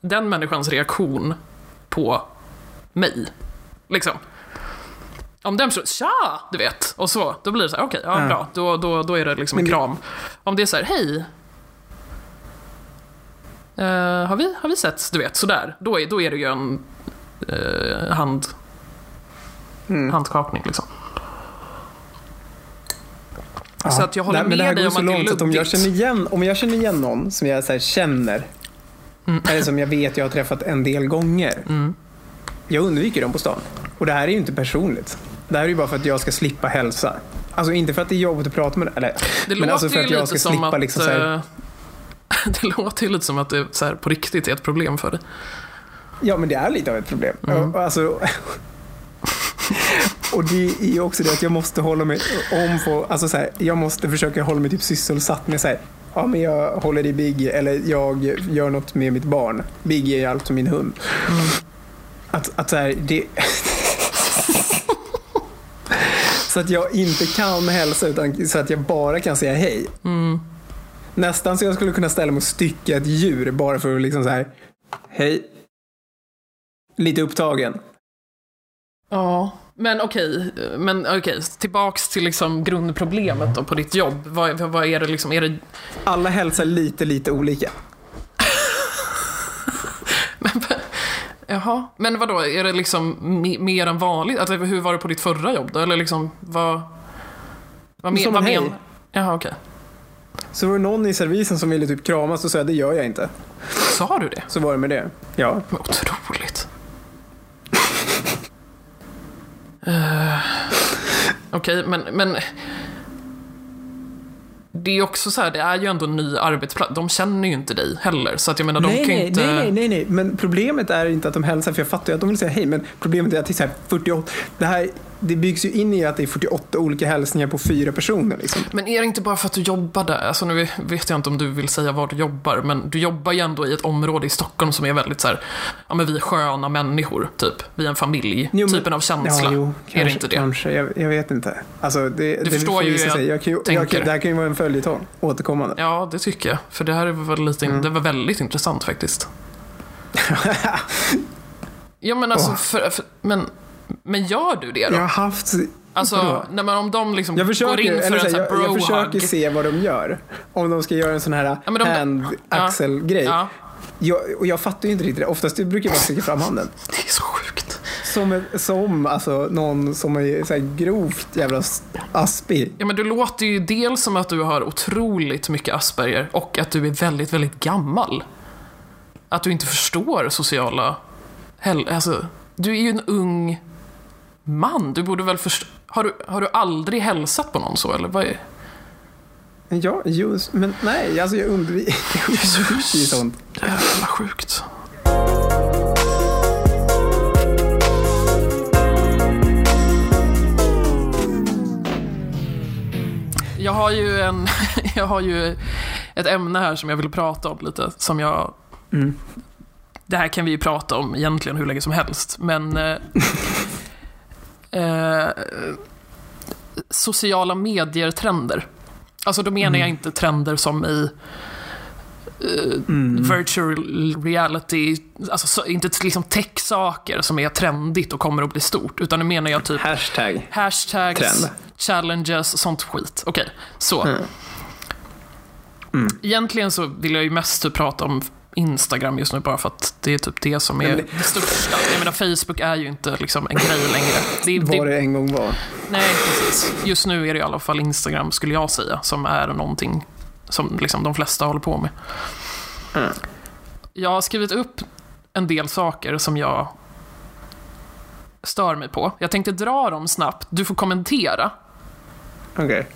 den människans reaktion på mig. Liksom. Om den personen, tja, du vet, och så, då blir det så här, okej, ja, Ja. bra, då, då, då är det liksom en kram. Om det är så här, hej, eh, har, vi, har vi sett, du vet, sådär, då är, då är det ju en eh, hand, Mm. handskakning liksom. Ja. Så att jag håller Nej, men det här med dig går om så att det är långt att om jag känner igen, om jag känner igen någon som jag så känner, Mm. eller som jag vet jag har träffat en del gånger. Mm. Jag undviker dem på stan. Och det här är ju inte personligt. Det här är ju bara för att jag ska slippa hälsa. Alltså inte för att det är jobbigt att prata med eller, Det men alltså för att jag ska slippa att... liksom så här, eh, det låter ju lite som att det så här, på riktigt är ett problem för dig. Ja, men det är lite av ett problem. Mm. Alltså, och det är också det att jag måste hålla mig om på, alltså så här, jag måste försöka hålla mig typ sysselsatt med så här, ja men jag håller i Biggie eller jag gör något med mitt barn. Biggie är alltså min hund. Att, att så här, det... så att jag inte kan hälsa utan så att jag bara kan säga hej. Mm. Nästan så jag skulle kunna ställa mig och stycka ett djur bara för att liksom så här, hej. Lite upptagen. Ja, Men okej, men okej, tillbaks till liksom grundproblemet då på ditt jobb. Vad, vad är det liksom, är det... Alla hälsar lite, lite olika. Jaha, men vad då är det liksom me- mer än vanligt? Alltså, hur var det på ditt förra jobb då? Eller liksom, vad... Vad, men, vad en hej. men... Jaha, okej. Så var det någon i servisen som ville typ kramas och sa det gör jag inte. Sa du det? Så var det med det. Ja. Men Otroligt. Eh, Okej, men, men... Det är också så här, det är ju ändå en ny arbetsplats. De känner ju inte dig heller. Så att jag menar, de nej, kan ju nej, inte... nej, nej, nej, nej, men problemet är inte att de hälsar, för jag fattar ju att de vill säga hej, men problemet är att det är så här 48, det här, det byggs ju in i att det är 48 olika hälsningar på fyra personer liksom. Men är det inte bara för att du jobbar där? Alltså nu vet jag inte om du vill säga var du jobbar, men du jobbar ju ändå i ett område i Stockholm som är väldigt så här, ja men vi är sköna människor, typ. Vi är en familj, Jo, men- typen av känsla. Ja, jo, kanske, är det inte det? Kanske, jag, jag vet inte. Alltså, det, det förstår ju hur jag jag kan jag tänker. det här kan ju vara en följetong, återkommande. Ja, det tycker jag. För det här var, lite, Mm. det var väldigt intressant faktiskt. Ja men alltså, Åh. för, för, men, men gör du det då? Jag har haft... Alltså, när man, om de liksom Jag går försöker, in för en så sån här, jag, jag försöker se vad de gör. Om de ska göra en sån här Ja, men de- hand-axel-grej. Ja, Jag, och jag fattar ju inte riktigt det. Oftast brukar jag bara sträcka fram handen. det är så sjukt. Som, som alltså, någon som är så här grovt jävla aspig. Ja men du låter ju dels som att du har otroligt mycket Asperger och att du är väldigt, väldigt gammal. Att du inte förstår sociala... Häl- alltså, du är ju en ung man. Du borde väl förstå... Har du, har du aldrig hälsat på någon så eller? Vad är... Ja, just, men nej, alltså jag undviker ju sånt. Jävla sjukt. Jag har ju en, jag har ju ett ämne här som jag vill prata om lite, som jag... Mm. Det här kan vi ju prata om egentligen hur länge som helst, men... Eh, eh, sociala medier-trender. Alltså då menar jag inte trender som i Mm. virtual reality, alltså så, inte liksom tech-saker som är trendigt och kommer att bli stort, utan nu menar jag typ Hashtag. hashtags, Trend. challenges, sånt skit. Okej, så. Mm. Mm. Egentligen så vill jag ju mest typ prata om Instagram just nu bara för att det är typ det som är Men det, största. Jag menar Facebook är ju inte liksom en grej längre. Det, Vad det, det en gång var. nej, precis. Just nu är det i alla fall Instagram skulle jag säga som är någonting som liksom de flesta håller på med. Mm. Jag har skrivit upp en del saker som jag stör mig på. Jag tänkte dra dem snabbt. Du får kommentera. Okej.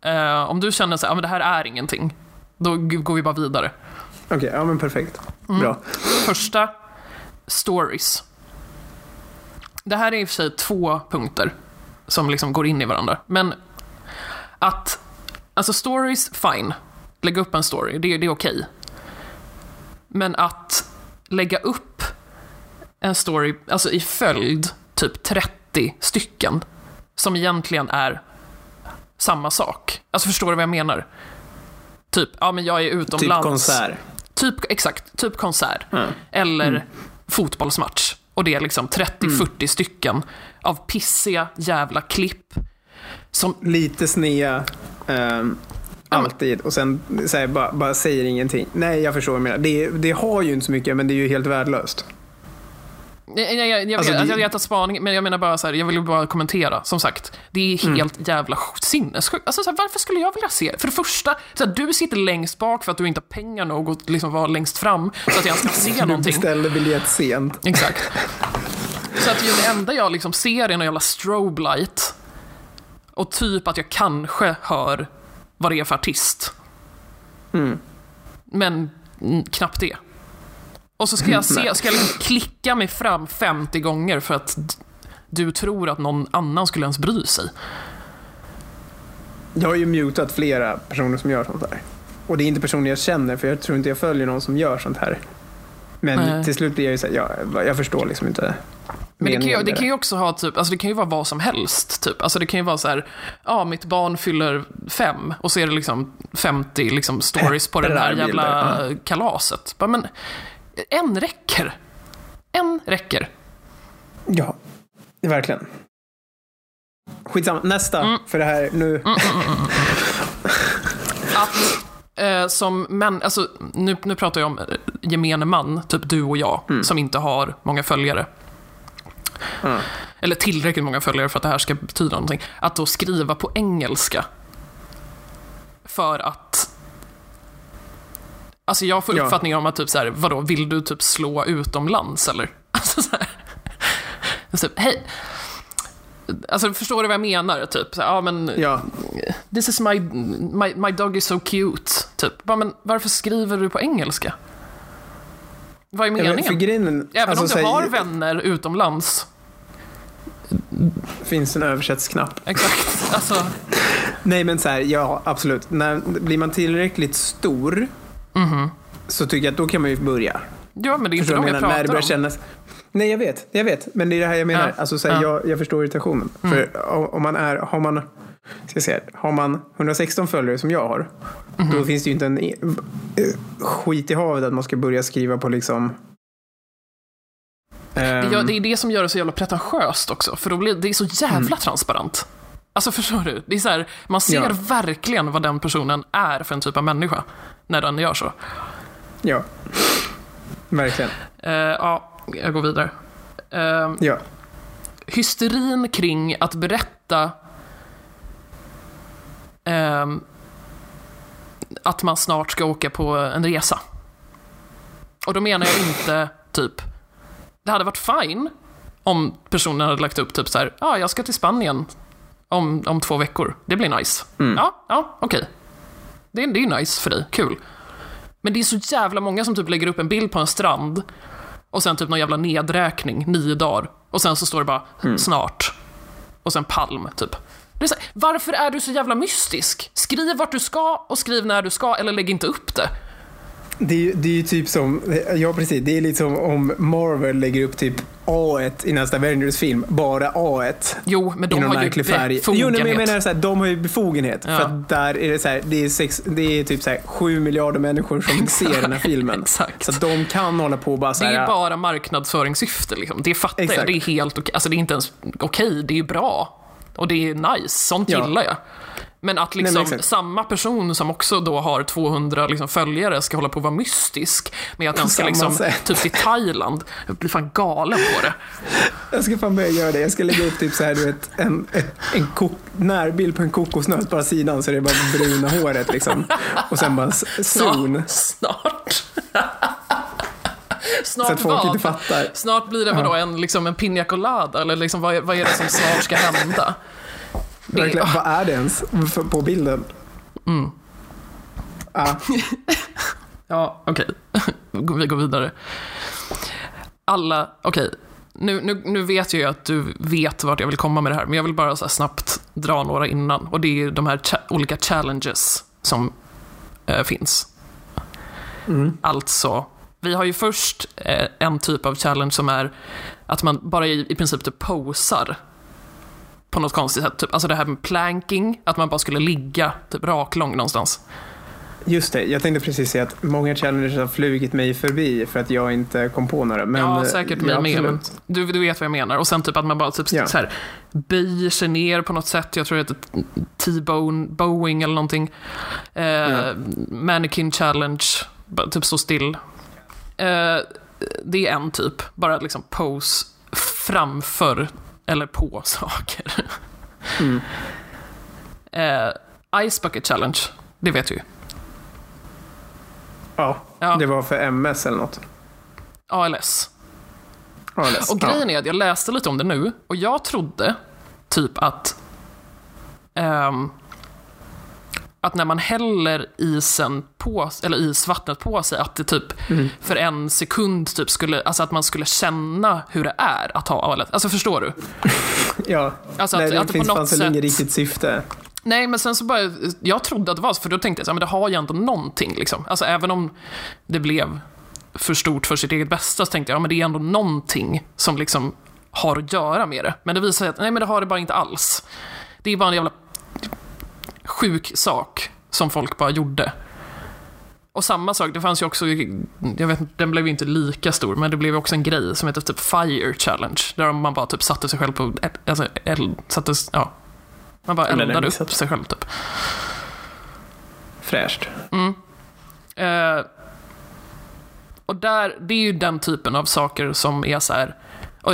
Eh, om du känner så här, ah, men det här är ingenting, då går vi bara vidare. Okej, ja men perfekt. Mm. Bra. Första, stories. Det här är i och för sig två punkter som liksom går in i varandra. Men att, alltså stories, fine. Lägga upp en story, det, det är okej. Men att lägga upp en story, alltså i följd, typ 30 stycken, som egentligen är samma sak. Alltså förstår du vad jag menar? Typ, ja men jag är Typ utomlands. konsert. Typ, exakt, typ konsert. Mm. Eller fotbollsmatch. Och det är liksom 30-40 stycken av pissiga jävla klipp. Som, Lite snea. ehm, alltid. Och sen här, bara, bara säger ingenting. Nej, jag förstår vad du menar. Det, det har ju inte så mycket, men det är ju helt värdelöst. Jag, jag, jag, jag, Alltså, vet, det- jag att spaning, men jag menar bara så här, jag vill bara kommentera. Som sagt, det är helt jävla sj- sinnessjukt. Alltså så här, varför skulle jag vilja se? För det första, så här, du sitter längst bak för att du inte har pengar nog att liksom vara längst fram så att jag ska se Du någonting. beställde biljett sent. Exakt. Så att det enda jag liksom ser är en jävla strobe light. Och typ att jag kanske hör vad det är för artist. Mm. Men mm, knappt det. Och så ska jag, se, ska jag liksom klicka mig fram 50 gånger för att du tror att någon annan skulle ens bry sig. Jag har ju mutat flera personer som gör sånt här. Och det är inte personer jag känner, för jag tror inte jag följer någon som gör sånt här. Men Nej. till slut blir jag ju såhär, jag, jag förstår liksom inte Men det kan, ju, det kan ju också ha typ, alltså det kan ju vara vad som helst. Typ. Alltså det kan ju vara så här, ja mitt barn fyller fem och så är det liksom 50 liksom stories på det Pepparbilder, jävla kalaset. Men en räcker. En räcker. Ja, verkligen. skitsamma. Nästa. Mm. För det här nu. att eh, som män, alltså nu, nu pratar jag om eh, gemene man, typ du och jag, som inte har många följare. Mm. Eller tillräckligt många följare för att det här ska betyda någonting. Att då skriva på engelska. För att... Alltså jag får Ja. uppfattningen om att typ så här, vadå, vill du typ slå utomlands eller? Alltså så här. Så, hej. Alltså förstår du vad jag menar? Typ, så här, ja men Ja. This is my, my, my dog is so cute. Typ. Bara, men varför skriver du på engelska? Vad är Ja, men meningen? Grejen, Även alltså, om du har vänner utomlands. finns en översättsknapp. Exakt. Alltså, Nej men så här, ja absolut. När, blir man tillräckligt stor så tycker jag att då kan man ju börja. ja, men det är inte Förstår de du jag jag? När pratar börjar om. kännas... Nej jag vet, jag vet. Men det är det här jag menar. Ja. Alltså, så här, Ja. Mm. jag, jag förstår irritationen. För om- man är, har man, ska jag säga, har man 116 följare som jag har. Mhm. Då finns det ju inte en skit i havet att man ska börja skriva på liksom Det, ehm, det är det som gör det så jävla pretentiöst också, för då blir det är så jävla Mm. transparent. Alltså förstår du? Det är så här, man ser Ja. verkligen vad den personen är för en typ av människa när den gör så. Ja, verkligen. Eh, ja, jag går vidare. Eh, Ja. hysterin kring att berätta ehm, att man snart ska åka på en resa. Och då menar jag inte typ, det hade varit fine om personen hade lagt upp typ så här, ja, ah, jag ska till Spanien om, om två veckor. Det blir nice. Ja, ja, okej. Det, är- det är nice för dig, kul. Men det är så jävla många som typ lägger upp en bild på en strand och sen typ någon jävla nedräkning, nio dagar. Och sen så står det bara snart. Och sen palm, typ. Det är här, varför är du så jävla mystisk? Skriv vart du ska och skriv när du ska, eller lägg inte upp det. Det är, ju- det är ju typ som, ja precis, det är lite som om Marvel lägger upp typ A1 i nästa Avengers-film, bara A1. Jo, men de har ju färg. Jo, men jag menar så här, de har ju befogenhet. Ja. För att där är det så här, det är, sex, det är typ så här, sju miljarder människor som ser den här filmen. Exakt. Så de kan hålla på och bara så Det är bara marknadsföringssyfte, liksom. Det fattar jag. Exakt. Det är helt okej. Alltså, det är inte ens okej, det är ju bra. Och det är nice, sånt Ja. gillar jag. Men att men liksom samma person som också då har 200 liksom, följare ska hålla på att vara mystisk med att den ska liksom, sätt. typ till Thailand. Jag blir fan galen på det. Jag ska fan börja göra det. Jag ska lägga upp typ så här, du vet, en, ett, en kok, närbild på en kokosnöt på sidan så det är bara bruna håret liksom. Och sen bara s- soon. Snart. Så Snart att folk vad? inte fattar. Snart blir det vadå, en, liksom en piña colada? Eller liksom, vad, vad är det som snart ska hända? Verkligen. Vad är det ens för- på bilden? Mm. Ah, Ja, okej. Vi går vidare. Alla, okej. Nu, nu, nu vet jag ju att du vet vart jag vill komma med det här, men jag vill bara så snabbt dra några innan. Och det är ju de här cha- olika challenges som eh, finns. Alltså, vi har ju först eh, en typ av challenge som är att man bara i, i princip typ posar på något konstigt sätt. Typ, alltså det här med planking, att man bara skulle ligga typ raklång någonstans. just det, jag tänkte precis säga att många challenges har flugit mig förbi för att jag inte kom på några. Men, ja, säkert mig ja, med. absolut. Du, du vet vad jag menar. Och sen typ att man bara typ Ja. så här, böjer sig ner på något sätt. Jag tror det heter T-bone Boeing eller någonting. Eh, Ja. Mannequin challenge. Typ stå still. Eh, det är en typ. Bara liksom pose framför eller på saker. Mm. Eh, Ice Bucket Challenge. Det vet du ju. Ja, Ja. det var för MS eller något. ALS. ALS. Och grejen är att jag läste lite om det nu och jag trodde typ att ehm, att när man häller isen på, eller isvattnet på sig, att det typ för en sekund typ skulle, alltså att man skulle känna hur det är att ha ALS. Alltså förstår du? Ja, Alltså Nej, att, det att det på finns fanns väl inget riktigt syfte. Nej, men sen så bara, jag trodde att det var så, för då tänkte jag så här, men det har ju ändå någonting liksom. Alltså även om det blev för stort för sitt eget bästa så tänkte jag, ja men det är ändå någonting som liksom har att göra med det. Men det visar sig att, nej men det har det bara inte alls. Det är bara en jävla sjuk sak som folk bara gjorde. Och samma sak, det fanns ju också, jag vet den blev ju inte lika stor, men det blev ju också en grej som heter typ Fire Challenge. Där man bara typ satte sig själv på, alltså, eld, satte, ja, Man bara missat. upp sig själv typ. Fräscht. Eh, och där, det är ju den typen av saker som är så här. Och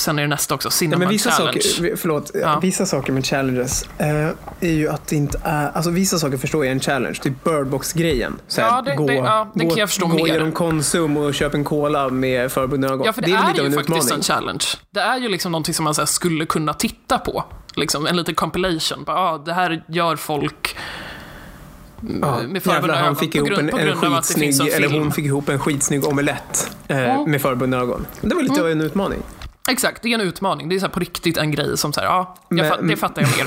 sen är det nästa också, Cinnamon men vissa Challenge. saker, förlåt, Ja. vissa saker med challenges eh, är ju att det inte är, alltså vissa saker förstår jag är en challenge, typ birdbox-grejen. Ja, det- det- ja, det gå, kan jag förstå gå mer. genom Konsum och köpa en cola med förbundna ögon. Ja, för det, är väl är, lite ju en faktiskt utmaning. en challenge. Det är ju liksom någonting som man så skulle kunna titta på. Liksom, en liten compilation. Bara, ah, det här gör folk Ja, med jävlar, han fick ihop grund, en, en skitsnygg, eller hon fick ihop en skitsnygg omelett eh, Ja. med förbundna ögon. Det var lite Mm. av en utmaning. Exakt, det är en utmaning. Det är så på riktigt en grej som så här, ja, Men- fatt, det fattar jag mer.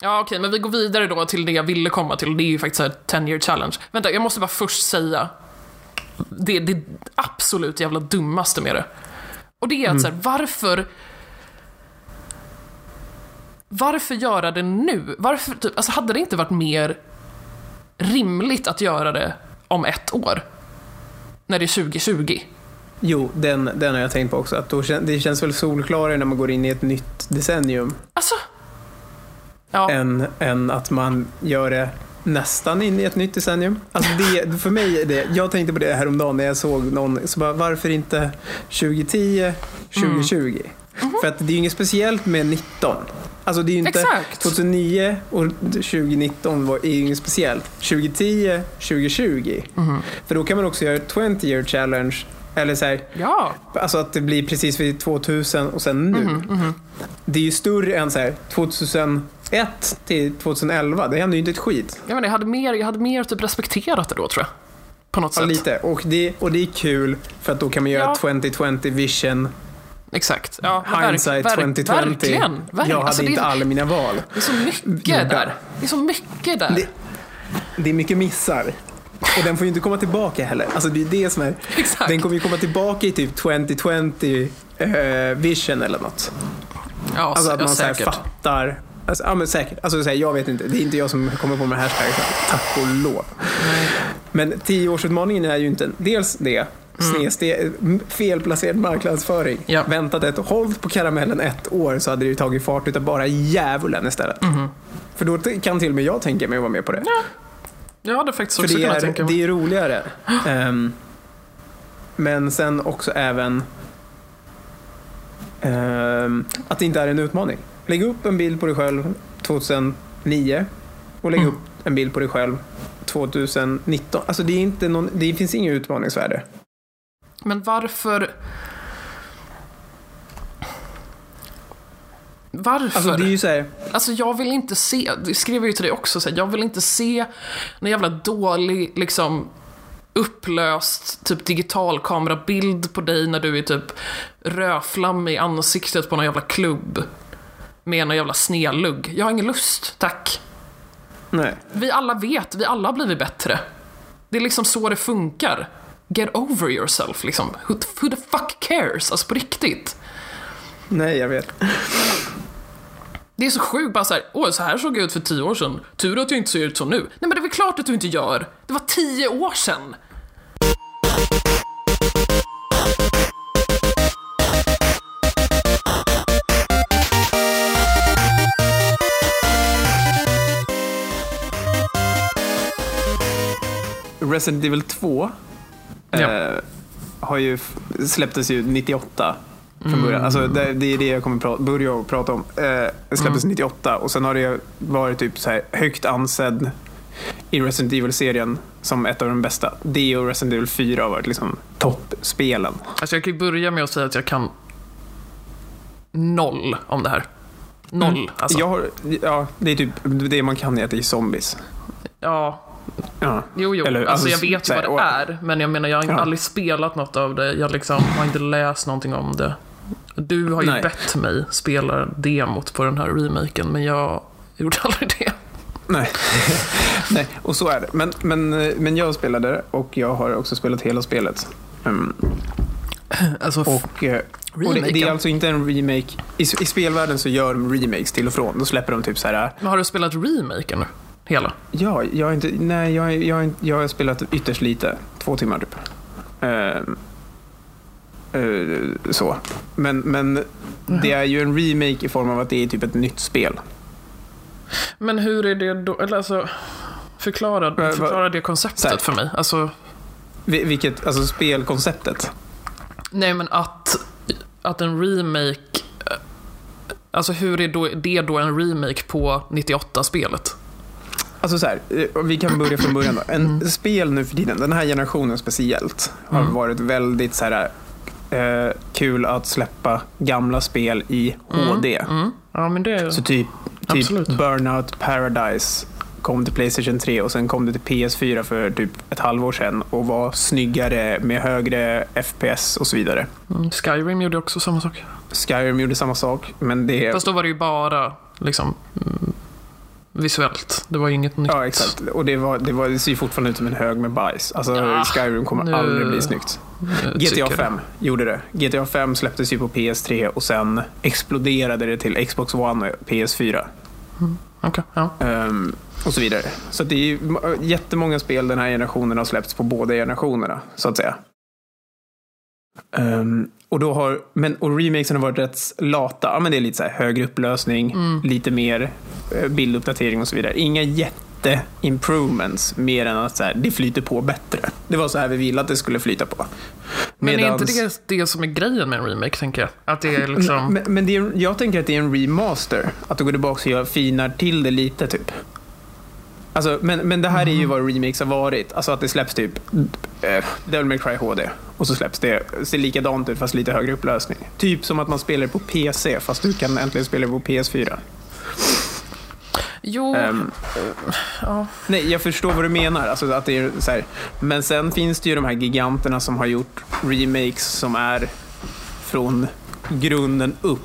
Ja, okej, men vi går vidare då till det jag ville komma till. Det är ju faktiskt så här 10 year challenge. Vänta, jag måste bara först säga det, det absolut jävla dummaste med det. Och det är att så här, varför varför göra det nu? Varför, typ, alltså hade det inte varit mer rimligt att göra det om ett år? När det är 2020? Jo, den, den har jag tänkt på också. Att då, det känns väl solklarare när man går in i ett nytt decennium Alltså? Ja. än, än att man gör det nästan in i ett nytt decennium. Alltså det, för mig är det, jag tänkte på det häromdagen när jag såg någon, så bara, varför inte 2010, 2020? För att det är ju inget speciellt med 19. Alltså det är inte, Exakt. 2009 och 2019 var, är ju inget speciellt. 2010, 2020. För då kan man också göra ett 20 year challenge. Eller så här, Ja. Alltså att det blir precis vid 2000 och sen nu. Mhm, Det är ju större än så här 2001 till 2011. Det händer ju inte ett skit. Jag, menar, jag hade mer, jag hade mer typ respekterat det då tror jag. På något Ja, sätt. lite. Och det, och det är kul för att då kan man göra Ja. 2020 vision. Exakt. Ja, Hindsight verk- 2020. Verkligen. verkligen. Jag hade Alltså, inte är, alla mina val. det är så mycket där. Det är så mycket där. Det, det är mycket missar. Och den får ju inte komma tillbaka heller. Alltså det är det som är... Exakt. Den kommer ju komma tillbaka i typ 2020 eh, vision eller något. ja, Alltså att ja, man så säkert. fattar. Alltså, ja men säkert. Alltså så här, jag vet inte. Det är inte jag som kommer på med hashtaggen. Tack och lov. Nej. Men tioårsutmaningen är ju inte dels det. Snedste, felplacerad marknadsföring. Ja. Väntat ett, hållt på karamellen ett år så hade det ju tagit fart utav bara djävulen istället. Mhm. För då kan till och med jag tänka mig att vara med på det. Jag hade faktiskt För också det kunnat är, tänka mig. det är roligare. Ehm, men sen också även ehm, att det inte är en utmaning. Lägg upp en bild på dig själv 2009 och lägg Mm. upp en bild på dig själv 2019. Alltså det, är inte någon, det finns inget utmaningsvärde. Men varför... Varför? Alltså det är ju så här, Alltså jag vill inte se, det skrev jag ju till dig också, så här, jag vill inte se en jävla dålig, liksom upplöst, typ digitalkamerabild på dig när du är typ rödflammig i ansiktet på någon jävla klubb. Med någon jävla snedlugg. Jag har ingen lust, tack. nej. Vi alla vet, vi alla har blivit bättre. Det är liksom så det funkar. Get over yourself, liksom. Who, who the fuck cares? Alltså på riktigt. Nej, jag vet. Det är så sjukt, bara såhär, åh så här såg jag ut för tio år sedan. Tur att jag inte ser ut så nu. Nej men det är väl klart att du inte gör. Det var tio år sedan. Resident Evil 2 Ja. eh, har ju, släpptes ju 98 från början. Alltså det, det är det jag kommer pra- börja prata om. Eh, släpptes 98 och sen har det varit typ så här högt ansedd i Resident Evil-serien som ett av de bästa. Det och Resident Evil 4 har varit liksom toppspelen. Alltså jag kan ju börja med att säga att jag kan noll om det här. Noll, alltså. Jag har, ja, det är typ det man kan är att det är zombies. Ja, Ja. jo, jo. Eller, alltså, alltså, jag vet så ju vad det och- är, men jag menar, jag har Ja. aldrig spelat något av det. Jag liksom har inte läst någonting om det. Du har ju Nej. bett mig spela demot på den här remaken, men jag gjorde aldrig det. Nej. Nej, och så är det. Men, men, men jag spelade det och jag har också spelat hela spelet. Mm. Alltså, Och, eh, och det, det är alltså inte en remake. I, I spelvärlden så gör de remakes till och från. Då släpper de typ så här. men har du spelat remaken nu? Hela? Ja, jag har inte, nej, jag, jag, jag har spelat ytterst lite. Två timmar typ. Ehm, Eh, så. Men, men det är ju en remake i form av att det är typ ett nytt spel. Men hur är det då? Eller alltså, förklara, va- förklara det konceptet för mig. Alltså, Vi- Vilket, alltså spelkonceptet. nej men att, att en remake... eh, Alltså hur är då, det då en remake på 98-spelet? Alltså så här, eh, vi kan börja från början då. En spel nu för tiden, den här generationen speciellt, har Mm. varit väldigt så här, eh, kul att släppa gamla spel i HD. Mm. Ja, men det... Så typ, typ Absolut. Burnout Paradise kom till Playstation 3 och sen kom det till PS4 för typ ett halvår sedan och var snyggare med högre FPS och så vidare. Mm, Skyrim gjorde också samma sak. Skyrim gjorde samma sak, men det... Fast då var det ju bara liksom mm, visuellt. Det var ju inget nytt. Ja, exakt. Och det, var, det, var, det ser ju fortfarande ut som en hög med bajs. Alltså, Ja, Skyrim kommer nu- aldrig bli snyggt. GTA tycker 5 gjorde det. GTA 5 släpptes ju på PS3 och sen exploderade det till Xbox One och PS4. Okej, ja. Ehm, och så vidare. Så det är ju jättemånga spel den här generationen har släppts på båda generationerna, så att säga. Ehm, och då har, men, och remakesen har varit rätt lata. Ja, men det är lite så här högre upplösning, lite mer eh, bilduppdatering och så vidare. Inga jätte-improvements mer än att så här, det flyter på bättre. Det var så här vi ville att det skulle flyta på. Men är Medans- inte det det som är grejen med en remake, tänker jag? Att det är liksom... men, men det är, jag tänker att det är en remaster. Att du går tillbaka och gör, finar till det lite typ. Alltså, men, men det här är ju vad remakes har varit. Alltså att det släpps typ äh, Devil May Cry HD och så släpps det, ser likadant ut fast lite högre upplösning. Typ som att man spelar på PC fast du kan äntligen spela på PS4. Jo, Ehm, ja. nej, jag förstår vad du menar. Alltså att det är så här. Men sen finns det ju de här giganterna som har gjort remakes som är från grunden upp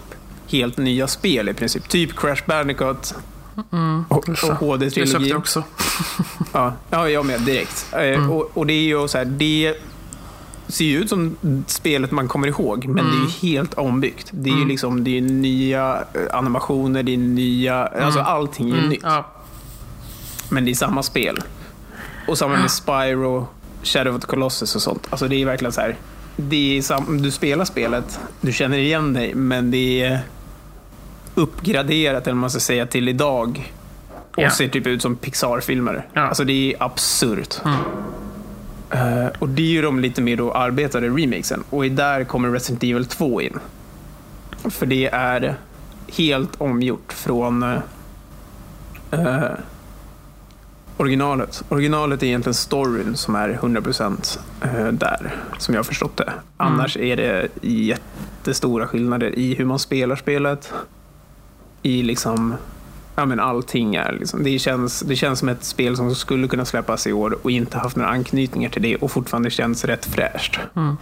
helt nya spel i princip. Typ Crash Bandicoot och, och köpte HD-trilogin. jag också. Ja, ja, jag med direkt. Eh, Och, och det är ju så här, det ser ju ut som spelet man kommer ihåg, men det är ju helt ombyggt. Det är ju liksom, det är nya eh, animationer, det är nya, alltså allting är Mm, nytt. ja. Men det är samma spel. Och samma med Spyro, Shadow of the Colossus och sånt. Alltså det är verkligen så här. Det är sam- du spelar spelet, du känner igen dig, men det är uppgraderat, eller man ska säga, till idag. Och Ja. ser typ ut som Pixar-filmer. Ja. Alltså det är absurt. Mm. Eh, och det är ju de lite mer då arbetade remakesen. Och där kommer Resident Evil 2 in. För det är helt omgjort från eh, originalet. Originalet är egentligen storyn som är 100% eh, där, som jag har förstått det. Annars är det jättestora skillnader i hur man spelar spelet. I liksom, ja men allting är liksom, det känns, det känns som ett spel som skulle kunna släppas i år och inte haft några anknytningar till det och fortfarande känns rätt fräscht. Mm.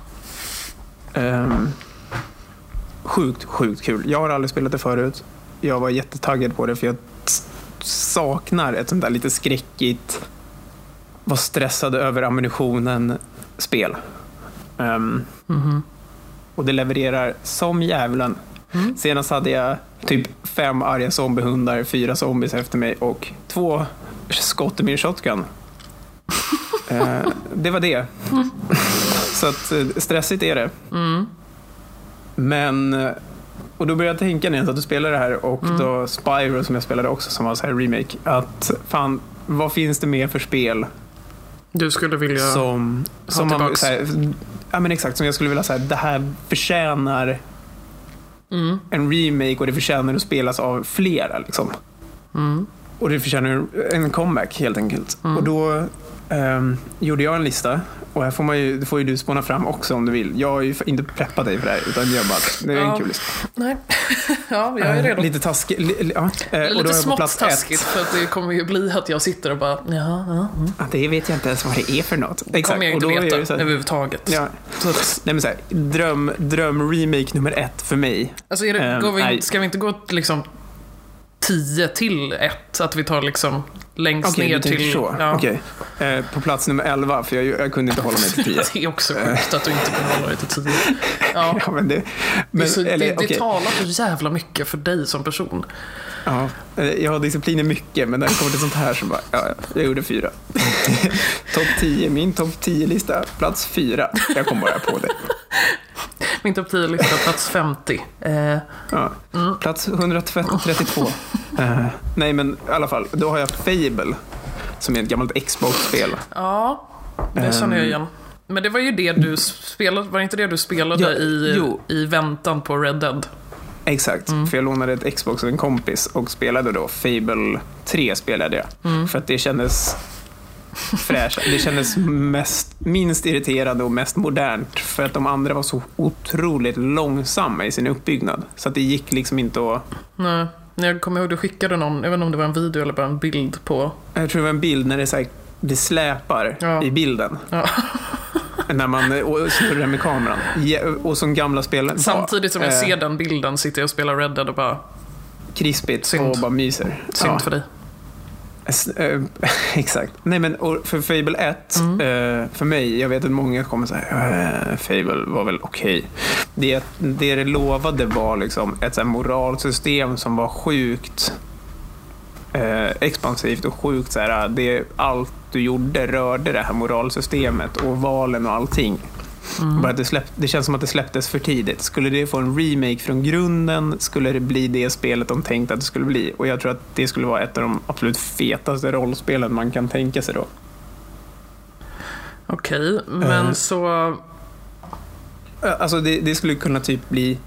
Ehm, sjukt, sjukt kul. Jag har aldrig spelat det förut. Jag var jättetaggad på det för jag saknar ett sånt där lite skräckigt, var stressad över ammunitionen-spel. Ehm, Mhm. och det levererar som djävulen. Mm. Senast hade jag typ fem arga zombiehundar, fyra zombies efter mig och två skott i min shotgun. Eh, det var det. Så att eh, stressigt är det. Mm. Men, eh, och då började jag tänka när jag satt och spelade det här och Mm. då Spyro som jag spelade också som var så här remake. Att fan, vad finns det mer för spel Du skulle vilja... som, som man, tillbaks. så här, ja men exakt, som jag skulle vilja säga, det här förtjänar Mm. en remake och det förtjänar att spelas av flera. Liksom. Mm. Och det förtjänar en- comeback helt enkelt. Mm. Och då ehm, gjorde jag en lista. Och här får, man ju, får ju du spåna fram också om du vill. Jag har ju inte preppat dig för det här, utan jag bara, det är en Ja. kul lista. Nej, ja, jag är Eh, redo. Lite taskigt. Li, ja. eh, Lite smått taskigt, ett. för att det kommer ju bli att jag sitter och bara, ja, ja, mm. Det vet jag inte ens vad det är för något. Det kommer jag och inte då veta här- överhuvudtaget. Ja, så nej men så här, dröm, dröm remake nummer ett för mig. Alltså, är det, går vi, ska vi inte gå liksom 10 till 1? Att vi tar liksom längst Okej, ner till... så. Ja. Okej. Eh, på plats nummer 11, för jag, jag kunde inte hålla mig till 10. Det är också sjukt att du inte kan hålla dig till 10. Ja. ja, men det, Det, men, så, eller, det, det talar så jävla mycket för dig som person. Ja, eh, jag har disciplin i mycket, men när det kommer till sånt här så bara, ja, jag gjorde fyra. topp 10, min topp 10-lista, plats fyra. Jag kom bara på det. Min topp 10-lista, plats 50. Eh, Ja. Mm. Plats 132. Eh, nej, men i alla fall. Då har jag Fable. Som är ett gammalt Xbox-spel. ja, det känner jag igen. Men det var ju det du spelade, var det inte det du spelade Ja, i, jo. i väntan på Red Dead? Exakt, Mm. för jag lånade ett Xbox av en kompis och spelade då Fable 3 spelade jag. Mm. För att det kändes fräscht. Det kändes mest, minst irriterande och mest modernt. För att de andra var så otroligt långsamma i sin uppbyggnad. Så att det gick liksom inte att... Nej, jag kommer ihåg du skickade någon, jag vet inte om det var en video eller bara en bild på... Jag tror det var en bild när det, så här, det släpar Ja. i bilden. Ja. När man och snurrar med kameran. Och som gamla spel Samtidigt som jag eh, ser den bilden sitter jag och spelar Red Dead och bara, Krispigt Synd. och bara myser. synd Ja. för dig. Eh, Exakt. Nej, men för Fable 1, Mm. eh, för mig, jag vet att många kommer säga eh, Fable var väl okej. Det, det det lovade var liksom ett så moralsystem som var sjukt eh, expansivt och sjukt så här, det, allt du gjorde rörde det här moralsystemet och valen och allting. Mm. Bara att det, släpp, det känns som att det släpptes för tidigt. Skulle det få en remake från grunden skulle det bli det spelet de tänkte att det skulle bli. Och jag tror att det skulle vara ett av de absolut fetaste rollspelen man kan tänka sig då. Okej, men Eh. så... Alltså det, det skulle kunna typ bli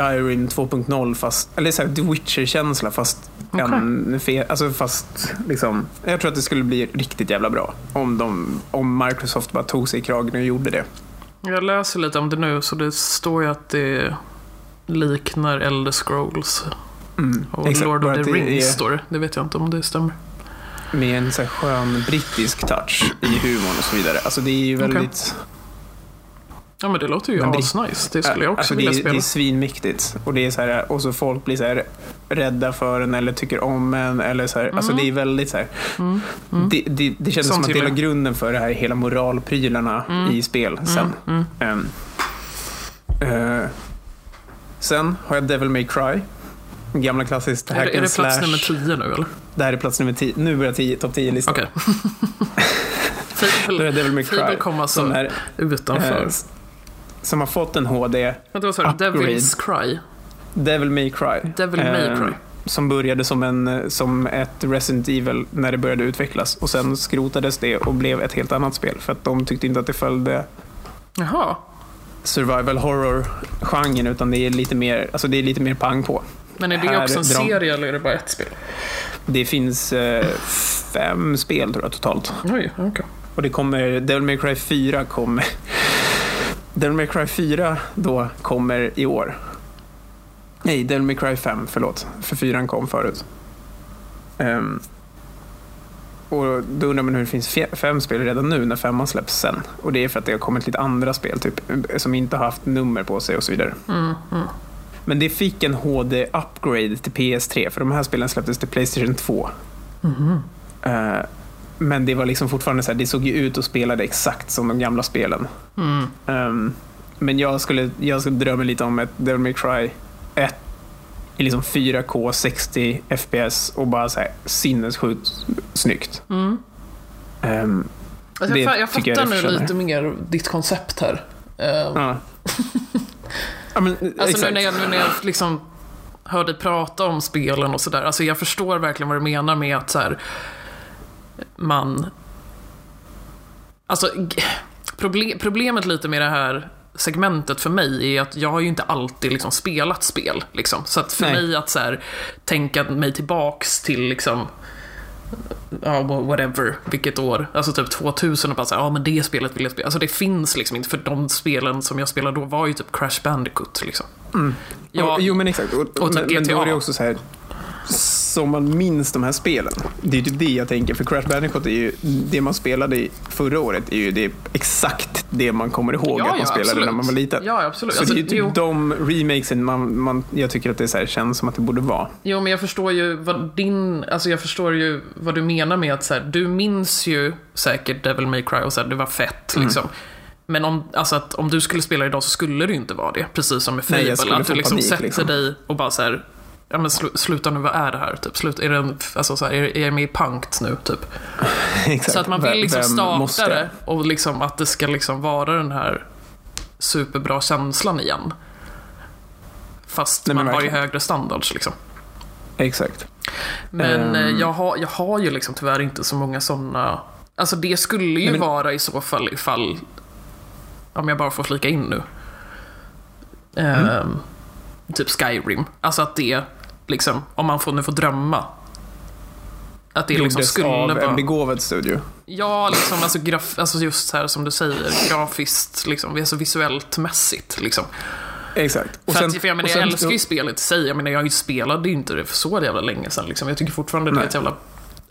Skyrim 2.0 fast, eller så här The Witcher-känsla fast Okej. en fe, alltså fast liksom, jag tror att det skulle bli riktigt jävla bra om, de, om Microsoft bara tog sig i kragen och gjorde det. Jag läser lite om det nu, så det står ju att det liknar Elder Scrolls. Mm, Och exakt, Lord of the Rings är- står det. Det vet jag inte om det stämmer. med en så skön brittisk touch i humorn och så vidare. Alltså det är ju väldigt... Ja men det låter ju Men det- asnice. Det skulle jag också alltså det, vilja är- spela. det är svinmäktigt. Och, det är så här, och så folk blir så här rädda för en eller tycker om en. Eller så här, Alltså det är väldigt så här, Mm. Mm. det, det, det känns Sånt som att det jag. grunden för det här hela moralprylarna Mm. i spel sen. Mm. Ehm, eh, sen har jag Devil May Cry. Gamla klassiskt Är, hack det, är and det plats slash. nummer 10 nu eller? Det här är plats nummer 10. Nu börjar 10, topp 10-listan. Okej. Är Fable, det. Fable kom alltså som, är, utanför. Som har fått en HD. Vänta, vad sa du? Devil's Cry? Devil May Cry. Devil May Eh, Cry. Som började som, en, som ett Resident Evil när det började utvecklas. Och sen skrotades det och blev ett helt annat spel. För att de tyckte inte att det följde Jaha. survival horror-genren utan det är lite mer, alltså det är lite mer pang på. Men är det Här också en drar- serie eller är det bara ett spel? Det finns eh, fem spel tror jag totalt. Oj, okej. Och det kommer, Devil May Cry 4 kommer Devil May Cry 4 då kommer i år. Nej, Devil May Cry 5, förlåt. För 4 kom förut. Ehm, och då undrar man hur det finns fe- fem spel redan nu när femman släpps sen. Och det är för att det har kommit lite andra spel typ, som inte har haft nummer på sig och så vidare. Mm, mm. Men det fick en HD-upgrade till PS3 för de här spelen släpptes till Playstation 2. Mhm. Eh, men det var liksom fortfarande så här, det såg ju ut och spelade exakt som de gamla spelen. Mm. Ehm, men jag skulle, jag skulle drömma lite om ett Devil May Cry 1 i liksom 4K 60 FPS och bara så här sinnessjukt snyggt. Mm. Ehm, Alltså, jag, jag jag fattar det nu förtjänar. lite mer ditt koncept här. Eh, ja. ja, men, Alltså nu när jag, nu när jag liksom hör dig prata om spelen och sådär. Alltså jag förstår verkligen vad du menar med att så här, man... Alltså proble- problemet lite med det här segmentet för mig är att jag har ju inte alltid liksom spelat spel. Liksom. Så att för Nej. mig att så här, tänka mig tillbaks till liksom Ja, whatever, vilket år. Alltså typ 2000 och bara såhär, ja men det spelet vill jag spela. Alltså det finns liksom inte, för de spelen som jag spelade då var ju typ Crash Bandicoot liksom. Ja, Och- Jo men exakt. Och, Och typ men, men då GTA. är det också så här som man minns de här spelen. Det är typ det jag tänker. För Crash Bandicoot är ju det man spelade förra året är ju det exakt det man kommer ihåg att man spelade absolut. när man var liten. Ja, absolut. Så Alltså, det är ju typ jo, de remakesen man, man, jag tycker att det så här känns som att det borde vara. jo, men jag förstår ju vad din, alltså jag förstår ju vad du menar med att så här, du minns ju säkert Devil May Cry och så här, det var fett Mm. liksom. Men om, alltså att om du skulle spela idag så skulle det ju inte vara det. Precis som med Nej, Fable. skulle Att du liksom panik, sätter liksom. dig och bara så här, ja men slu, sluta nu, vad är det här? Typ, slut, är, det en, alltså så här, är, är jag med i Punkt nu? Typ. exakt. Så att man vill liksom starta det och liksom att det ska liksom vara den här superbra känslan igen. Fast Nej, man har ju högre standards liksom. Exakt. Men Ehm. jag, har, jag har ju liksom tyvärr inte så många sådana. Alltså det skulle ju Nej, men- vara i så fall ifall, om jag bara får flika in nu. Mm. Ehm, typ Skyrim. Alltså att det, liksom, om man får, nu får drömma. Att det liksom skulle av vara... en begåvad studio. Ja, liksom, alltså, graf, alltså just här som du säger, grafiskt, liksom, alltså visuellt mässigt. Liksom. Exakt. För, att, för jag, menar, och jag sen- älskar ju spelet i sig. Jag menar, jag spelade ju inte det för så jävla länge sedan. Liksom. Jag tycker fortfarande det är Nej. ett jävla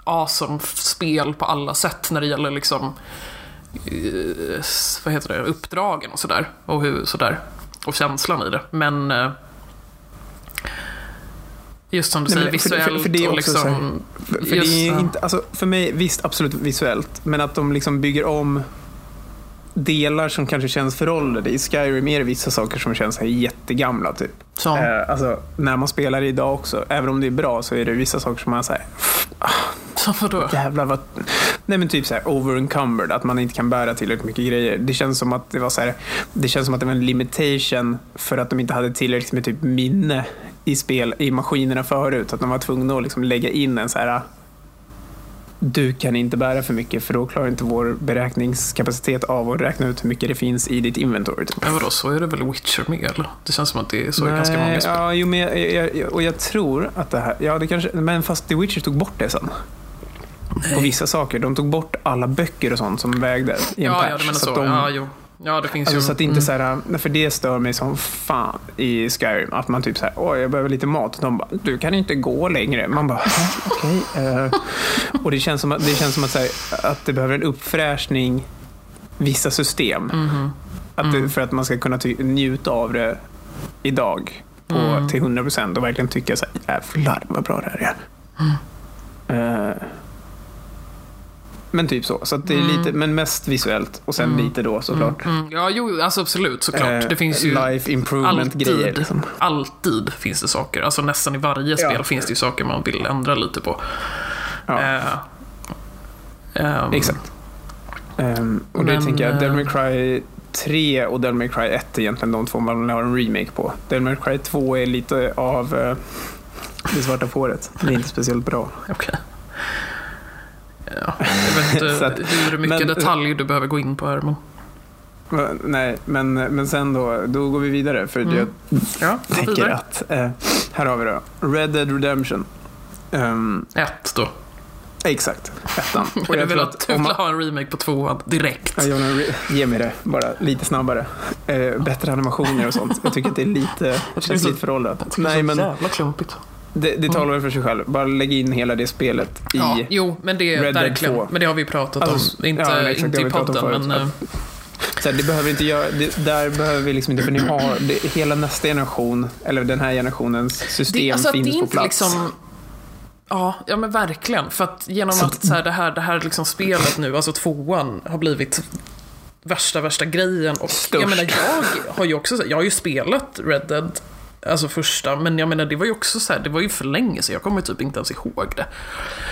awesome spel på alla sätt när det gäller liksom eh, vad heter det, uppdragen och sådär. Och hur, sådär. Och känslan i det. Men eh, just som du Nej, säger, men för- visuellt för det är och också liksom... här- För, för Just, det är ja. inte, alltså, för mig, visst absolut visuellt, men att de liksom bygger om delar som kanske känns föråldrade. I Skyrim är det vissa saker som känns här jättegamla. Typ. Så, Eh, alltså, när man spelar idag också, även om det är bra, så är det vissa saker som man säger så vadå? jävlar vad... Nej men typ så här over-encumbered, att man inte kan bära tillräckligt mycket grejer. Det känns som att det var så här, det känns som att det var en limitation för att de inte hade tillräckligt med typ minne i spel, i maskinerna förut. Att de var tvungna att liksom lägga in en så här du kan inte bära för mycket för då klarar inte vår beräkningskapacitet av att räkna ut hur mycket det finns i ditt inventory. Typ. Men vadå, så är det väl Witcher med eller? Det känns som att det är så i ganska många spel. Ja, jo, men jag, jag, och jag tror att det här, ja det kanske, men fast The Witcher tog bort det sen. På vissa saker. De tog bort alla böcker och sånt som vägde i en Ja, patch. ja, du menar så så. de, Ja, jo. Ja, det finns Alltså ju... så att det inte mm. så här, nej, för det stör mig som fan i Skyrim. Att man typ så här, åh jag behöver lite mat. De bara, du kan inte gå längre. Man bara, "Ja, okej. eh." och det känns som att det, känns som att, så här, att det behöver en uppfräschning vissa system. Mhm. Att det, för att man ska kunna njuta av det idag på, Mm. till 100 procent och verkligen tycka så här, jävlar vad bra det här är. Eh, men typ så. Så det är Mm. lite, men mest visuellt och sen lite då såklart. Mm. Ja, jo, alltså absolut, såklart. Eh, det finns ju Life improvement-grejer. alltid, Liksom. alltid finns det saker. Alltså nästan i varje spel Ja. finns det ju saker man vill ändra lite på. Ja, Eh, ehm, exakt. Ehm, och det men, tänker jag, eh, Devil May Cry 3 och Devil May Cry 1 är egentligen de två man har en remake på. Devil May Cry 2 är lite av eh, det svarta fåret. Det är inte speciellt bra. Okej. Ja, jag vet inte att- hur mycket men- detalj du behöver gå in på här. Men... Nej, men, men sen då, då går vi vidare. För Mm. jag Ja, tänker vidare. att, eh, här har vi då, Red Dead Redemption. Ehm, Ett då. exakt, ettan. Och jag vill, att, att man, ha en remake på tvåan direkt. Ja, jag vill ge mig det, bara lite snabbare. Eh, bättre animationer och sånt. Jag tycker att det är lite, känns lite föråldrat. Nej, men Jävla klumpigt. Det, det talar väl för sig själv. Bara lägg in hela det spelet i... Ja, jo, men det Red Dead verkligen. 2. Men det har vi pratat Alltså, om. Inte, ja, inte i podden, men... eh, Så här, det behöver inte göra, det, där behöver vi liksom inte, för ni har, det, hela nästa generation, eller den här generationens system det, alltså, finns på plats. liksom... Ja, ja men verkligen. För att genom Så- att så här, det här, det här liksom spelet nu, alltså tvåan, har blivit värsta, värsta grejen. Och Störst. jag menar, jag har ju också, jag har ju spelat Red Dead, alltså första, men jag menar det var ju också så här, det var ju för länge så jag kommer typ inte ens ihåg det.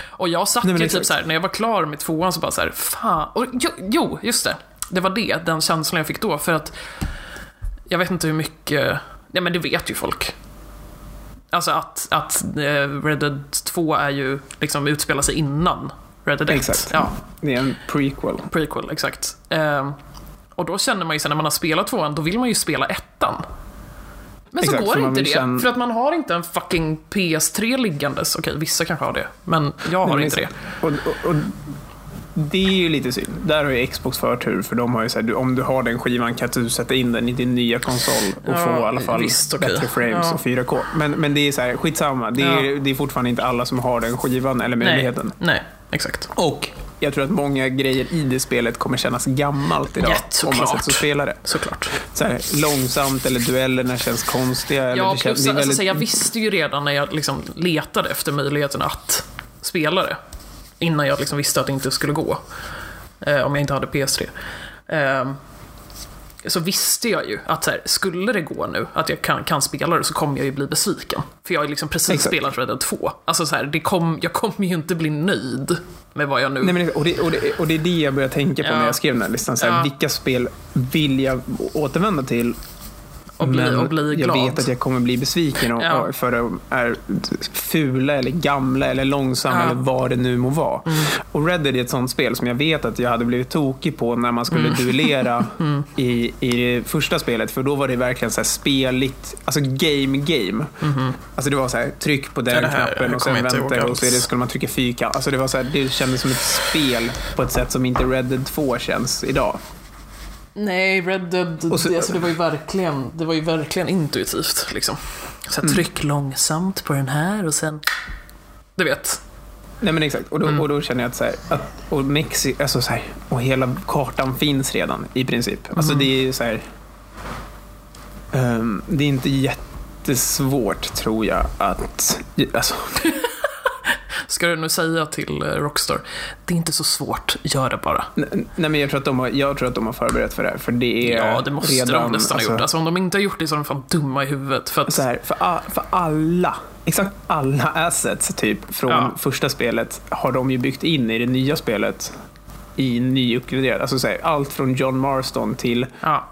Och jag satt Nej, ju typ så här, när jag var klar med tvåan så bara så här, fan, och, jo, jo, just det. Det var det, den känslan jag fick då, för att jag vet inte hur mycket, nej men det vet ju folk. Alltså att, att eh, Red Dead 2 är ju, liksom utspelar sig innan Red Dead 1. Exakt. Ja, Det är en prequel. prequel, exakt. Ehm, och då känner man ju sen när man har spelat tvåan, då vill man ju spela ettan. Men Exakt, så går man inte det, känna- för att man har inte en fucking PS3 liggandes. Okej, vissa kanske har det, men jag har Nej, men inte det. Och, och, och det är ju lite synd. Där har ju Xbox förtur, för de har ju så här, om du har den skivan kan du sätta in den i din nya konsol och Ja, få i alla fall visst, okej. bättre frames Ja. och 4K. Men, men det är så här, skitsamma. Det är, det är fortfarande inte alla som har den skivan eller Nej, möjligheten. nej, exakt. Och jag tror att många grejer i det spelet kommer kännas gammalt idag. Ja, om man sätter sig och spelar det. Såklart. Så här, långsamt eller duellerna känns konstiga. Ja, det känns, plus det alltså, väldigt, så jag visste ju redan när jag liksom letade efter möjligheten att spela det. Innan jag liksom visste att det inte skulle gå. Eh, om jag inte hade PS3. Eh, så visste jag ju att så här, skulle det gå nu att jag kan, kan spela det så kommer jag ju bli besviken. För jag har liksom precis Exakt. spelat Red Dead 2. Alltså så här, det kom, jag kommer ju inte bli nöjd med vad jag nu... Nej, men, och, det, och, det, och det är det jag började tänka på Ja. när jag skrev den här listan. Så här, Ja. Vilka spel vill jag återvända till? Och bli- men och bli jag glad. vet att jag kommer bli besviken och, Ja. för att de är fula eller gamla eller långsamma Ja. Mm. eller vad det nu må vara. Och Red Dead är ett sånt spel som jag vet att jag hade blivit tokig på när man skulle Mm. duellera i, i det första spelet. För då var det verkligen så här speligt, alltså game game. Alltså det var så här, tryck på den. Ja, här knappen och sen jag vänta och så skulle man trycka fyrkant. Alltså det, var så här, det kändes som ett spel på ett sätt som inte Red Dead 2 känns idag. Nej, Red Dead, så- det, alltså, det, var ju verkligen, det var ju verkligen intuitivt. Liksom. Så här, tryck långsamt på den här och sen... Du vet. Nej men exakt, och då, Mm. och då känner jag att, så här, att och Mexiko, alltså så här, och hela kartan finns redan i princip. Mm. Alltså det är ju så här, ehm, det är inte jättesvårt tror jag att, alltså, Ska du nu säga till eh, Rockstar, det är inte så svårt, gör det bara. nej men jag tror, att de har, jag tror att de har förberett för det här, för det är Ja, det måste redan, de nästan ha gjort. Alltså om de inte har gjort det så är de fan dumma i huvudet. För att, så här, för, a, för alla, exakt alla assets typ från Ja. första spelet har de ju byggt in i det nya spelet i nyuppgraderat. Alltså så här, allt från John Marston till ja.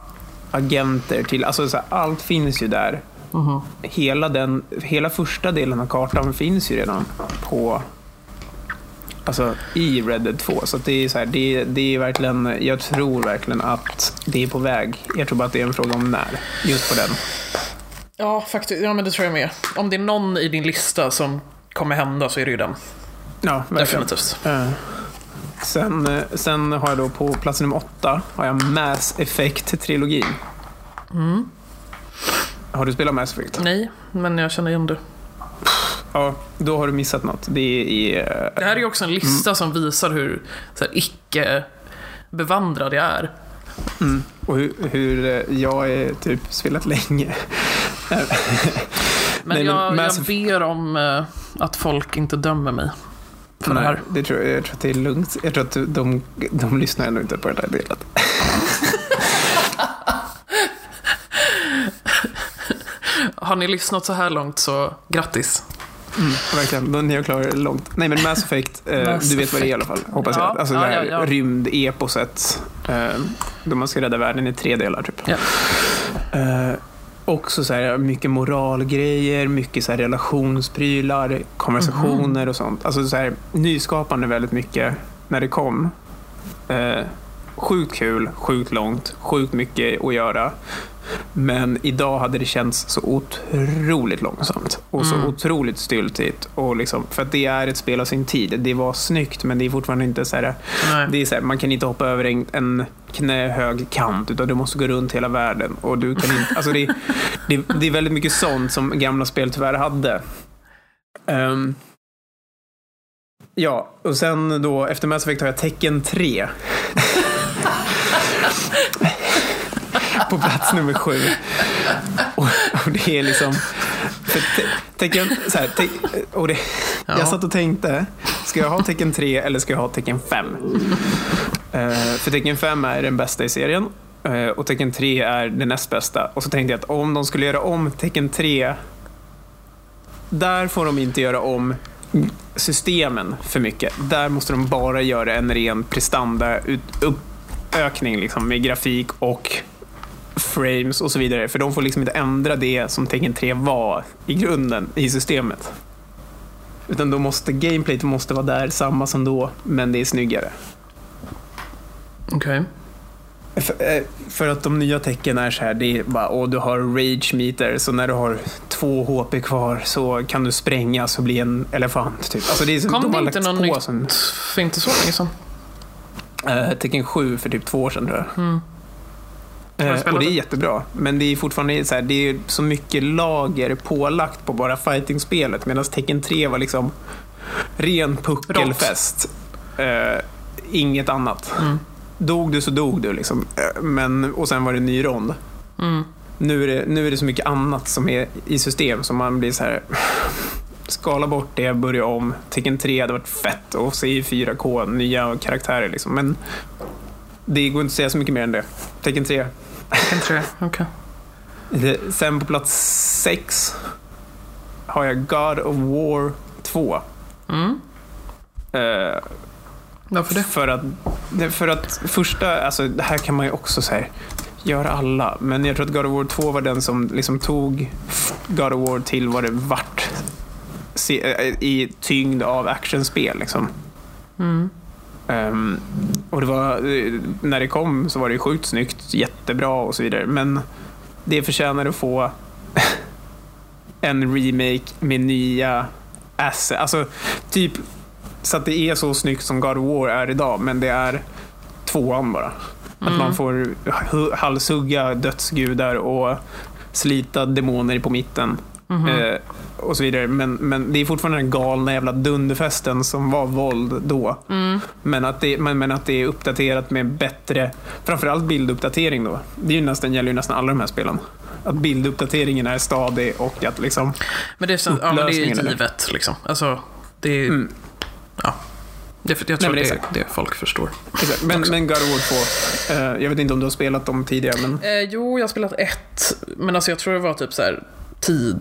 agenter till, alltså så här, allt finns ju där. Mhm. Hela, den, hela första delen av kartan finns ju redan på Alltså i Red Dead 2. Så det är så här, det, det är verkligen, jag tror verkligen att det är på väg. Jag tror bara att det är en fråga om när. Just på den. ja, faktiskt. Ja, men det tror jag med. Om det är någon i din lista som kommer hända så är det ju den. Ja, verkligen. Definitivt. Eh, Sen, eh, sen har jag då på plats nummer åtta har jag Mass Effect-trilogin. Mm. Har du spelat Mass Effect? Nej, men jag känner igen det. Ja, då har du missat något. Det är... eh, Det här är ju också en lista som visar hur så här, icke bevandrad jag är. Mm. Och hur, hur eh, jag är typ spelat länge. Men, Nej, men jag, Mass jag ber om eh, att folk inte dömer mig för det Nej, här. det tror jag, jag tror att det är lugnt. Jag tror att de, de lyssnar ändå inte på det här delet. Har ni lyssnat så här långt så grattis. Mm, verkligen, då ni har klarat det långt. Nej men Mass Effect, eh, Mass du vet vad det är i alla fall. Hoppas Ja, jag. Alltså ja, det här ja, ja. rymdeposet. Eh, då man ska rädda världen i tre delar typ. Ja. Eh, också så här, mycket moralgrejer, mycket så här relationsprylar, konversationer och sånt. Alltså så här, nyskapande väldigt mycket när det kom. Eh, sjukt kul, sjukt långt, sjukt mycket att göra. Men idag hade det känts så otroligt långsamt och så Mm. otroligt styltigt. Och liksom, för att det är ett spel av sin tid. Det var snyggt men det är fortfarande inte så här, det är så här, man kan inte hoppa över en, en knähög kant utan du måste gå runt hela världen. Och du kan inte, alltså det, det, det är väldigt mycket sånt som gamla spel tyvärr hade. Ehm, ja, och sen då efter Mass Effect har jag Tecken 3. På plats nummer sju. Och, och det är liksom... Tecken, så här, te, och det, Ja. Jag satt och tänkte, ska jag ha tecken 3 eller ska jag ha tecken 5? Eh, för tecken 5 är den bästa i serien eh, och tecken 3 är det näst bästa. Och så tänkte jag att om de skulle göra om tecken 3, där får de inte göra om systemen för mycket. Där måste de bara göra en ren prestanda-uppökning liksom, med grafik och frames och så vidare. För de får liksom inte ändra det som tecken 3 var i grunden i systemet. Utan då måste gameplayet måste vara där, samma som då, men det är snyggare. Okej. För, eh, för att de nya tecken är så här, det är bara, åh, du har rage meter, så när du har två HP kvar så kan du sprängas och bli en elefant. Typ. Alltså det är, Kom de det inte på nytt som, för inte så länge sedan? eh, tecken 7 för typ två år sedan tror jag. Mm. Eh, och det är jättebra, men det är fortfarande så, här, det är så mycket lager pålagt på bara fighting-spelet medan tecken 3 var liksom ren puckelfest. Eh, inget annat. Mm. Dog du så dog du liksom. Eh, men, och sen var det ny rond. Mm. Nu är, det, nu är det så mycket annat som är i system som man blir så här. Skala bort det, börja om. Tecken 3 hade varit fett och se i 4K, nya karaktärer liksom. Men det går inte att säga så mycket mer än det. Tecken 3, Jag. Okej. Det- Sen på plats sex har jag God of War 2. Mm. Eh, Varför det? För att, för att första, alltså det här kan man ju också säga göra alla, men jag tror att God of War 2 var den som liksom tog God of War till vad det vart eh, i tyngd av actionspel. Liksom. Mm. Ehm, och det var, eh, när det kom så var det sjukt snyggt, jättebra och så vidare. Men det förtjänar att få en remake med nya assets. Alltså typ så att det är så snyggt som God of War är idag, men det är tvåan bara. Att Mm. man får hu- halshugga dödsgudar och slita demoner på mitten. Mhm. Eh, och så vidare. Men, men det är fortfarande den galna jävla dunderfesten som var våld då. Mm. Men att, det, men, men att det är uppdaterat med bättre, framförallt bilduppdatering då. Det är ju nästan, gäller ju nästan alla de här spelen. Att bilduppdateringen är stadig och att liksom... Men det är, så, ja, men det är givet liksom. Alltså, det är... Mm. Ja. Det, jag Nej, tror men det är det, det folk förstår. Exakt. Men, men God of War 2, eh, jag vet inte om du har spelat dem tidigare, men Eh, jo, jag har spelat ett. Men alltså jag tror det var typ så här tid...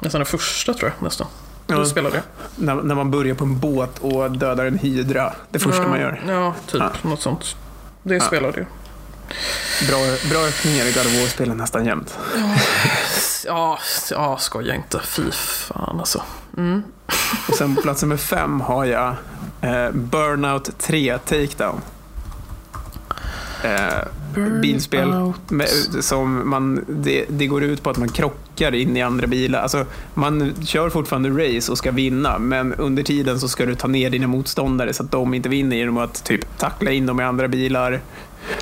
Nästan den första tror jag nästan. Ja. Då spelade jag. när, när man börjar på en båt och dödar en hydra, det första ja, man gör. Ja, typ Ja. något sånt. Det Ja. spelade jag. Bra, bra öppningar i God of War-spelen nästan jämt. Ja, ja, skoja inte. Fy fan alltså. Mm. Och sen på plats nummer fem har jag eh, Burnout 3 Takedown. Eh, bilspel Burnout. med, som man, det, det går ut på att man krockar in i andra bilar. Alltså, man kör fortfarande race och ska vinna, men under tiden så ska du ta ner dina motståndare så att de inte vinner genom att typ tackla in dem i andra bilar,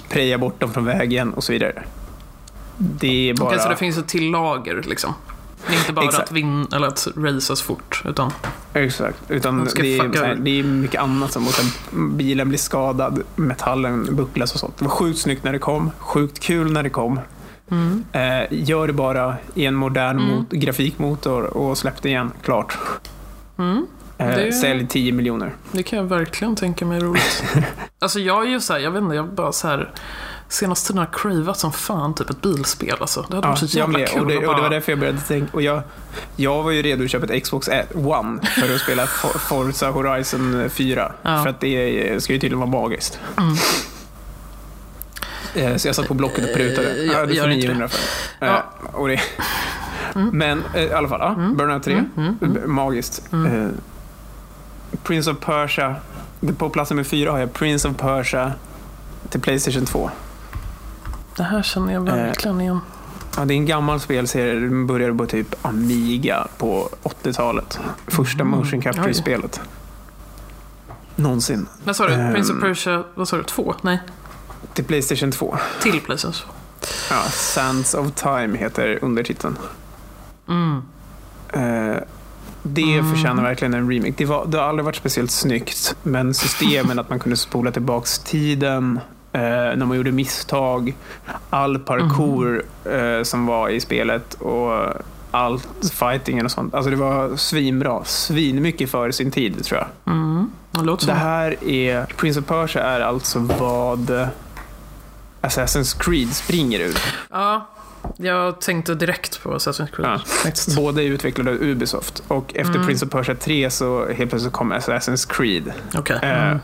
preja bort dem från vägen och så vidare. Det är bara... Okej, så det finns ett till lager liksom. Det är inte bara Exakt. att vinna eller att racas fort, utan... Exakt, utan det är, här, det är mycket annat som sen bilen blir skadad, metallen bucklas och sånt. Det var sjukt snyggt när det kom, sjukt kul när det kom. Mm. Eh, gör det bara i en modern Mm. mot- grafikmotor och släpp det igen, klart. Mm. Eh, Det- Sälj 10 miljoner. Det kan jag verkligen tänka mig roligt. alltså jag är ju så här, jag vet inte, jag bara så här Senaste tiden har cravat som fan typ ett bilspel alltså. Det hade Ja, varit så jag jävla med. kul Och det, att och det var bara... därför jag började tänka. Och jag, jag var ju redo att köpa ett Xbox One för att spela For- Forza Horizon 4. Ja. För att det ska ju tydligen vara magiskt. Mm. Eh, Så jag satt på Blocket och prutade. Ja, jag inte 900 för det. Ja. Eh, Och det. Men eh, i alla fall, ja, Mm. Burnout 3. Mm, mm, mm. Magiskt. Mm. Prince of Persia. På plats nummer fyra har jag Prince of Persia till Playstation 2. Det här känner jag verkligen igen. Ja, det är en gammal spelserie. Den började på typ Amiga på 80-talet. Första Mm. motion capture-spelet. Någonsin. Vad sa du? Prince of Persia, vad sa du? Två? Nej, Till Playstation 2. till Playstation. Ja, Sands of Time heter undertiteln. Mm. Eh, det Mm. förtjänar verkligen en remake. Det, var, det har aldrig varit speciellt snyggt, men systemen att man kunde spola tillbaks tiden eh, när man gjorde misstag, all parkour Mm. eh, som var i spelet och all fightingen och sånt. Alltså det var svinbra. Svinmycket för sin tid tror jag. Mm. Det Det här är, Prince of Persia är alltså vad Assassin's Creed springer ur. Ja, jag tänkte direkt på Assassin's Creed. Ja. Båda är utvecklade av Ubisoft och efter Mm. Prince of Persia 3 så helt plötsligt kom Assassin's Creed. Okej. Eh, Mm.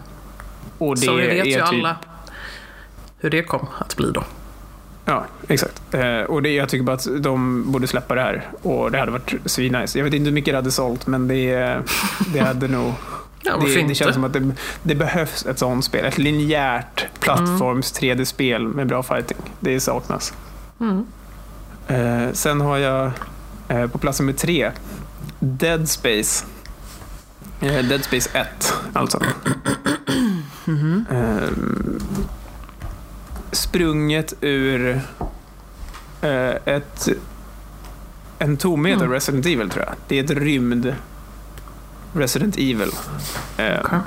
Och det Så vi vet ju typ, alla hur det kom att bli då. Ja, exakt. Eh, och det, jag tycker bara att de borde släppa det här och det hade varit svinnice. Jag vet inte hur mycket det hade sålt men det, det hade nog... Ja, det, det känns som att det, det behövs ett sånt spel. Ett linjärt plattforms 3D-spel med bra fighting. Det saknas. Mm. Eh, sen har jag eh, på plats nummer tre Dead Space. Eh, Dead Space 1, alltså. Mhm. Eh, sprunget ur eh, ett en tomhet av Mm. Resident Evil tror jag. Det är ett rymd Resident Evil. Eh, Okej.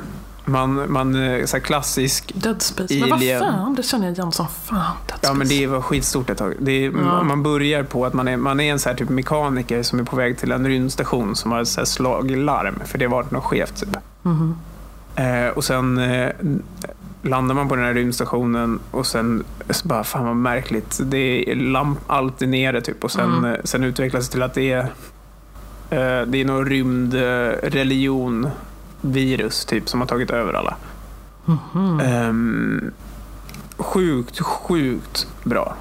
Man, man eh, så här klassisk Dead Space. Men vad Alien. fan, det känner jag igen som fan. Dead Ja, men Space. det var skitstort ett tag. Det är, Ja. Man börjar på att man är, man är en så här typ mekaniker som är på väg till en rymdstation som har så här slagit larm, för det har varit något skevt. Typ. Mhm. Eh, och sen eh, landar man på den här rymdstationen och sen så bara, fan vad märkligt. Det är lamp, allt är nere typ och sen, Mm. eh, sen utvecklas det till att det är, eh, det är någon rymdreligion virus typ som har tagit över alla. Mhm. Ehm, sjukt, sjukt bra.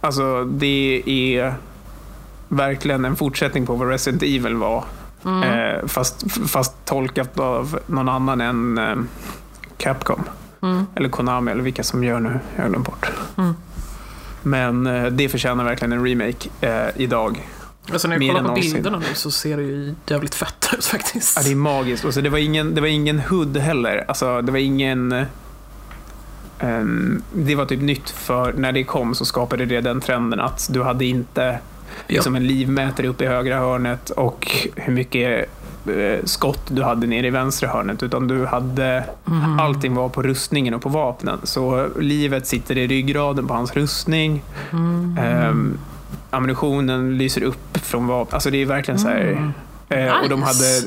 Alltså det är verkligen en fortsättning på vad Resident Evil var. Mm. Eh, fast, fast tolkat av någon annan än eh, Capcom. Mm. Eller Konami eller vilka som gör nu. Jag har glömt bort. Mm. Men eh, det förtjänar verkligen en remake eh, idag. Alltså när jag kollar på någonsin. bilderna nu så ser det ju jävligt fett ut faktiskt. Ja, det är magiskt. Och så det, var ingen, det var ingen hood heller. Alltså, det var ingen... ehm, det var typ nytt för när det kom så skapade det den trenden att du hade inte liksom en livmätare uppe i högra hörnet och hur mycket eh, skott du hade nere i vänstra hörnet utan du hade Mhm. allting var på rustningen och på vapnen. Så livet sitter i ryggraden på hans rustning. Mm. Ehm, ammunitionen lyser upp från vapen. Alltså det är verkligen så här. Eh, Och de hade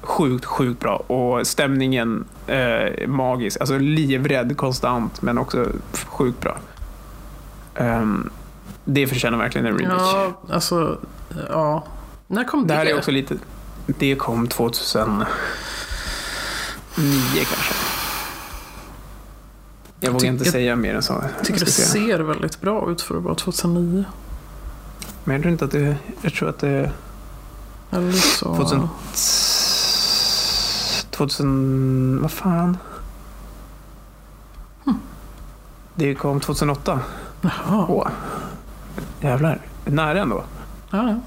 sjukt, sjukt bra. Och stämningen eh, magisk. Alltså livrädd konstant, men också sjukt bra. Ehm, det förtjänar verkligen en remake. Ja, alltså, ja. När kom det det? här är också lite... Det kom 2009 kanske. Jag vågar inte jag säga mer än så. Jag tycker det ser väldigt bra ut för att vara 2009. Men jag tror inte att det... Jag tror att det... Eller så... 2000... 2000... Vad fan? Det kom 2008. Jaha. Åh. Jävlar. Nära ändå. Ja, ja.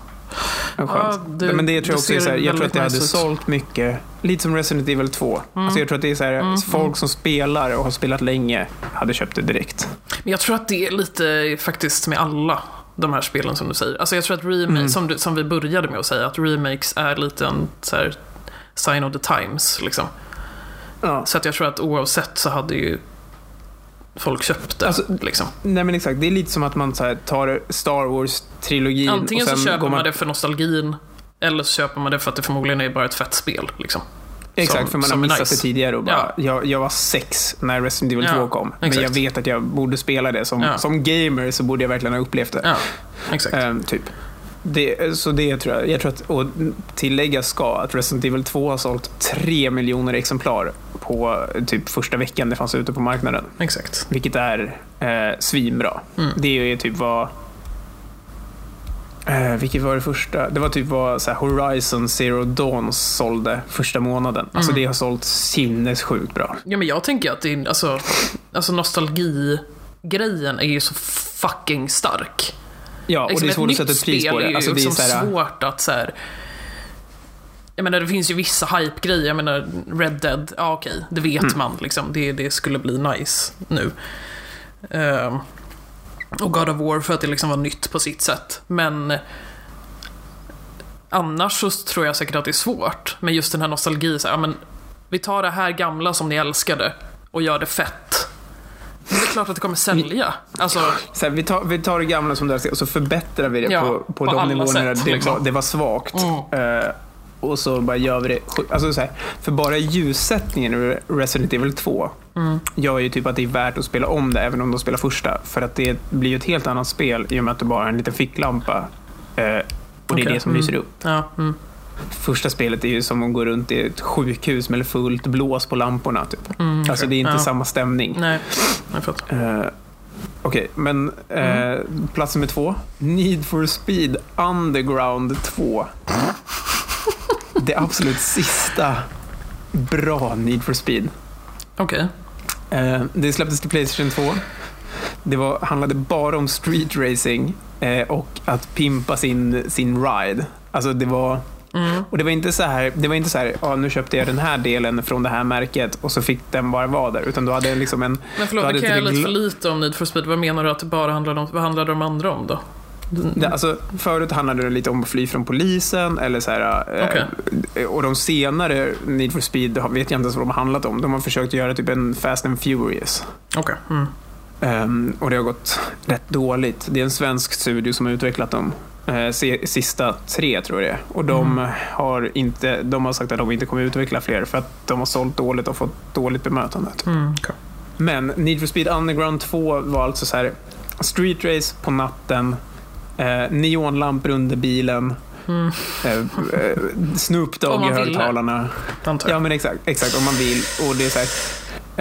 En chans. Ja, det- Men det tror jag också är så här, jag tror att det hade ut. sålt mycket. Lite som Resident Evil 2. Mm. Alltså jag tror att det är så här, Mm, folk mm. som spelar och har spelat länge hade köpt det direkt. Men jag tror att det är lite faktiskt med alla de här spelen som du säger. Alltså jag tror att remake, Mm. som, du, som vi började med att säga, att remakes är lite en så här, sign of the times. Liksom. Ja. Så att jag tror att oavsett så hade ju folk köpt det. Alltså, liksom. Nej men exakt, det är lite som att man så här, tar Star Wars-trilogin Antingen och sen så köper man... man... det för nostalgin, eller så köper man det för att det förmodligen är bara ett fett spel. Liksom. Exakt, för man har missat nice. det tidigare och bara, jag, jag var sex när Resident Evil Ja, 2 kom. Men exakt. jag vet att jag borde spela det. Som, Ja. som gamer så borde jag verkligen ha upplevt det. Ja, exakt. Ehm, typ. Det, så det tror jag. Jag tror att, och tilläggas ska att Resident Evil 2 har sålt 3 miljoner exemplar på typ första veckan det fanns ute på marknaden. exakt. Vilket är eh, svinbra. Mm. Det är ju typ vad... Eh, vilket var det första? Det var typ vad så Horizon Zero Dawn sålde första månaden. Alltså Mm. det har sålt sinnessjukt bra. Ja, men jag tänker att det är, alltså, alltså nostalgi-grejen är ju så fucking stark. Ja, och Liksom det är svårt att sätta ett pris på det. Alltså det är liksom så här, svårt att så här. Jag menar, det finns ju vissa hype-grejer. Jag menar, Red Dead, ja okej, det vet Mm. man liksom. Det, det skulle bli nice nu. Ehm, och God of War för att det liksom var nytt på sitt sätt. Men annars så tror jag säkert att det är svårt. Men just den här nostalgin, så här, ja, men vi tar det här gamla som ni älskade och gör det fett. Men det är klart att det kommer sälja. Alltså, så här, vi, tar, vi tar det gamla som det är och så förbättrar vi det Ja, på, på, på de nivåerna sätt, det, liksom. var, det var svagt. Mm. Eh, och så bara gör vi det. Alltså så här, för bara ljussättningen i Resident Evil 2 mm, gör ju typ att det är värt att spela om det även om de spelar första. För att det blir ju ett helt annat spel i och med att det bara är en liten ficklampa. Eh, och det är Okej, det som mm. lyser upp. ja, mm, Första spelet är ju som att gå runt i ett sjukhus med fullt blås på lamporna. Typ. mm, Alltså det är inte ja. samma stämning. Nej, jag fattar. Eh, Okej, men eh, Mm. plats nummer två. Need for speed Underground 2. det absolut sista bra Need for speed. Okej. Eh, det släpptes till Playstation 2. Det var, handlade bara om street racing eh, och att pimpa sin, sin ride. Alltså det var... Mm. Och det var inte så här, det var inte så här, ja, nu köpte jag den här delen från det här märket och så fick den bara vara där. Utan du hade liksom en... Men förlåt, det kan jag ett lite för lite om Need for Speed. Vad menar du att det bara handlade om? Vad handlade de andra om då? Det, alltså, förut handlade det lite om att fly från polisen eller så här, eh, och de senare Need for Speed vet jag inte ens vad de har handlat om. De har försökt göra typ en Fast and Furious. Okej. Mm. Ehm, och det har gått rätt dåligt. Det är en svensk studio som har utvecklat dem. Eh, sista tre tror jag det är. Och de, Mm. har inte, de har sagt att de inte kommer utveckla fler för att de har sålt dåligt och fått dåligt bemötande. typ. Mm. okej. Men Need for Speed Underground 2 var alltså så här street race på natten, eh, neonlampor under bilen, Mm. eh, eh, Snoop Dogg i högtalarna. Ja men exakt, exakt om man vill. Och det är så här,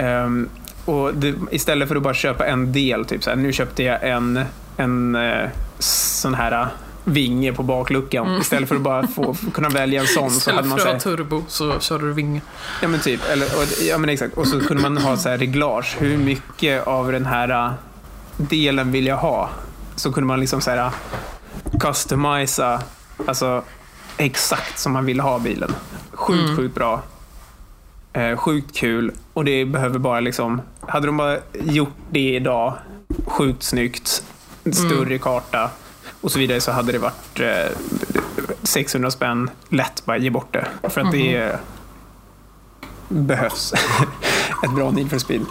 ehm, och det, istället för att bara köpa en del, typ så här, nu köpte jag en, en eh, sån här eh, vinge på bakluckan. Istället för att bara få, kunna välja en sån så hade Mm. Istället man för att ha turbo så körde du vinge. Ja men typ, eller, och, ja men exakt. Och så kunde man ha så här reglage. Hur mycket av den här äh, delen vill jag ha? Så kunde man liksom så här customisa, alltså exakt som man vill ha bilen. Sjukt, Mm. sjukt bra. Eh, sjukt kul. Och det behöver bara liksom, hade de bara gjort det idag, sjukt snyggt, större karta och så vidare så hade det varit eh, 600 spänn lätt bara ge bort det. För att det är, behövs ett bra Need for Speed.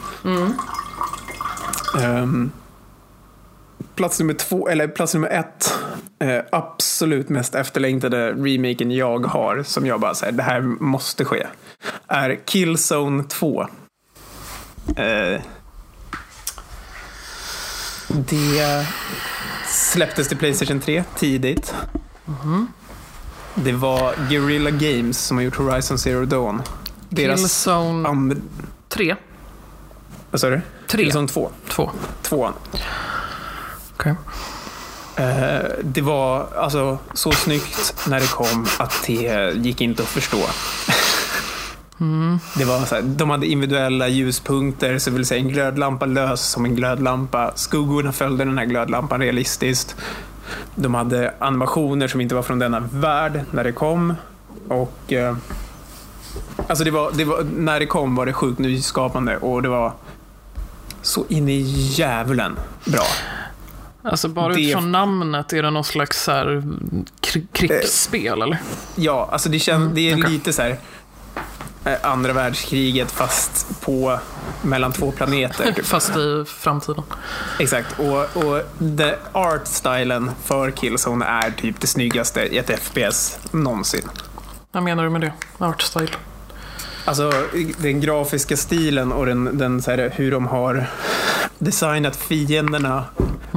Ehm, plats nummer två, eller plats nummer ett. Eh, absolut mest efterlängtade remaken jag har, som jag bara säger, det här måste ske. Är Killzone 2. Eh, det släpptes till Playstation 3 tidigt. Mm. Det var Guerrilla Games som har gjort Horizon Zero Dawn. Deras Killzone 3. Vad sa du? 3. Killzone 2. 2. 2. Okay. Eh, det var alltså så snyggt när det kom att det gick inte att förstå. Mm. Det var så här, de hade individuella ljuspunkter, så vill säga en glödlampa lös som en glödlampa. Skuggorna följde den här glödlampan realistiskt. De hade animationer som inte var från denna värld när det kom. Och... Eh, alltså det var, det var, när det kom var det sjukt nyskapande och det var så in i djävulen bra. Alltså bara Det- utifrån namnet, är det någon slags så här, kri- krigsspel eller? Ja, alltså det, känns, det är okej. lite så här eh, andra världskriget fast på mellan två planeter. Typ. Fast i framtiden. Exakt, och, och the art-stylen för Killzone är typ det snyggaste i ett FPS någonsin. Vad menar du med det? Art style? Alltså den grafiska stilen och den, den så här, hur de har designat fienderna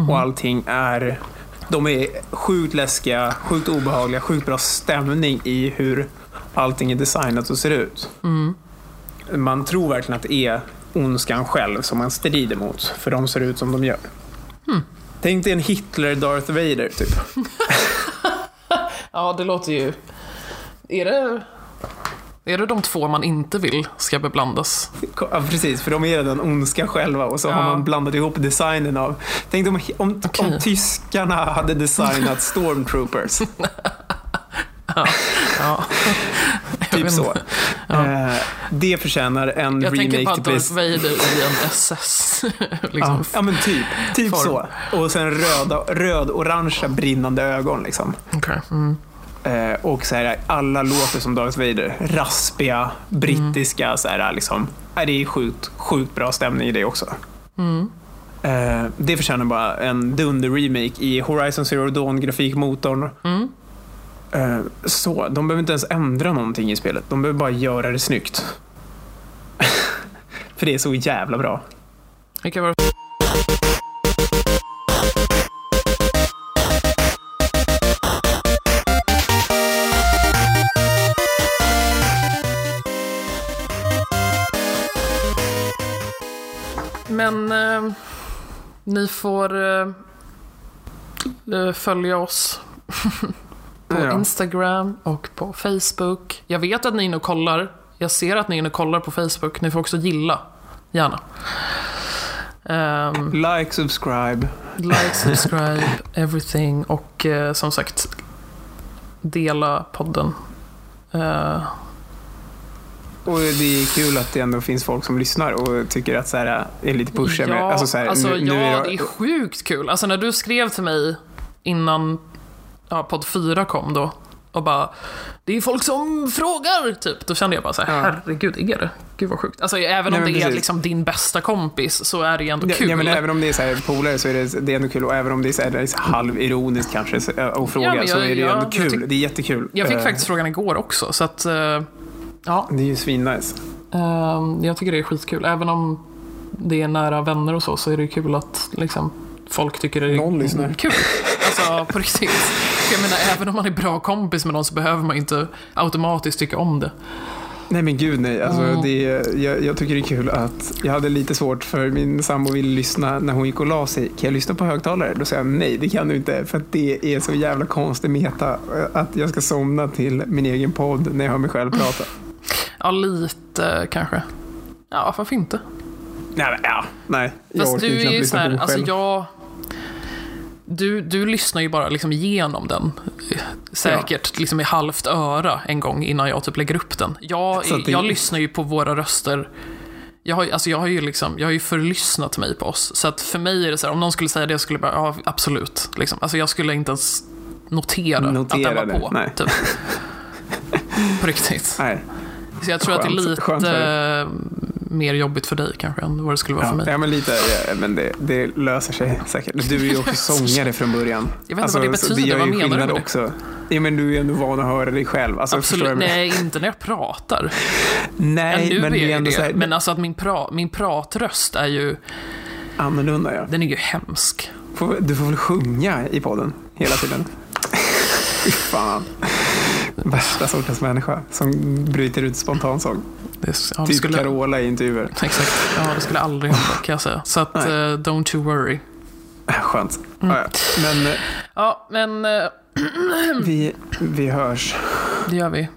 och allting är de är sjukt läskiga, sjukt obehagliga, sjukt bra stämning i hur allting är designat och ser ut. Man tror verkligen att det är ondskan själv som man strider mot, för de ser ut som de gör. Tänk dig en Hitler-Darth Vader, typ. Ja, det låter ju... Är det... Är det de två man inte vill ska beblandas? Ja, precis, för de är den ondska själva och så har Ja. man blandat ihop designen av... Tänk om, om, Okej. om tyskarna hade designat stormtroopers. Ja. Jag typ så. Ja. Eh, det förtjänar en Jag tänker remake på till Darth Playstation. Vader i en SS. Ja, liksom. ja, men typ. Typ Form. så. Och sen röda, röd-orangea brinnande ögon. Liksom. Okej. Mm. Eh, och så här, alla låter som Darth Vader. Raspiga, brittiska. Så här, liksom. Nej, det är sjukt, sjukt bra stämning i det också. Mm. Eh, det förtjänar bara en dunder-remake i Horizon Zero Dawn-grafikmotorn. Mm. Eh, så, de behöver inte ens ändra någonting i spelet. De behöver bara göra det snyggt. För det är så jävla bra. Vilka var det? Men eh, ni får eh, eh, följa oss på Ja. Instagram och på Facebook. Jag vet att ni är inne och kollar. Jag ser att ni är inne och kollar på Facebook. Ni får också gilla, gärna. Ehm, Like, subscribe. like, subscribe, everything och eh, som sagt dela podden. Eh, Och det är kul att det ändå finns folk som lyssnar och tycker att så här, är lite pushiga med. Ja, Alltså, så här, alltså, nu, nu ja är det är sjukt kul. Alltså när du skrev till mig innan ja, podd 4 kom då och bara Det är folk som frågar, typ. Då kände jag bara så här, Ja. herregud, är det? Gud vad sjukt. Alltså även om Nej, det är precis. liksom din bästa kompis så är det ju ändå kul. ja, men även om det är så här polare så är det, det är ändå kul och även om det är, så här, det är så halvironiskt kanske och fråga Ja, men så jag- är det ju ändå jag kul. tyck- det är jättekul. Jag fick Eh, faktiskt frågan igår också, så att eh, ja, Det är ju svinnice. Ehm, jag tycker det är skitkul, även om det är nära vänner och så, så är det kul att liksom, folk tycker det är Någon lyssnar. kul. Alltså på riktigt. Jag menar, även om man är bra kompis med någon så behöver man inte automatiskt tycka om det. Nej men gud nej. Alltså, Mm. det, jag, jag tycker det är kul att jag hade lite svårt för min sambo ville lyssna när hon gick och la sig. Kan jag lyssna på högtalare? Då sa jag nej, det kan du inte. För att det är så jävla konstig meta att jag ska somna till min egen podd när jag hör mig själv prata. Ja, lite kanske. Ja, varför inte? Nej, men, ja, nej. Jag Fast du är ju lyssna så här, alltså jag... Du, du lyssnar ju bara liksom igenom den. Säkert liksom i halvt öra en gång innan jag typ lägger upp den. Jag, det- jag lyssnar ju på våra röster. Jag har, alltså jag har ju liksom, jag har ju förlyssnat mig på oss. Så att för mig är det så här, om någon skulle säga det, jag skulle bara, ja absolut. Liksom. Alltså jag skulle inte ens notera, Notera att den det, var på. nej. Typ. På riktigt. Nej. Så jag tror att det är Skönt- lite skönt för eh, mer jobbigt för dig kanske än vad det skulle vara för Ja, mig. ja, men lite. ja, Men det, det löser sig säkert. Du är ju också sångare från början. Jag vet inte vad det så betyder. gör Vad menar du med det? också. Ja, men du är ju ändå van att höra dig själv. Alltså, Absolut, nej inte när jag pratar. Nej, nu men är det är ändå det. här, Men alltså att min, pra, min pratröst är ju, annorlunda. Ja. den är ju hemsk. Du får väl sjunga i podden hela tiden. Fy fan. Värsta sortens människa som bryter ut spontansång. Det, ja, Typ skulle, Carola i intervjuer. Exakt, ja det skulle aldrig hända kan jag säga. Så att, eh, don't you worry. Skönt. Mm. Ja. Men eh, Ja, men eh, vi, vi hörs. det gör vi.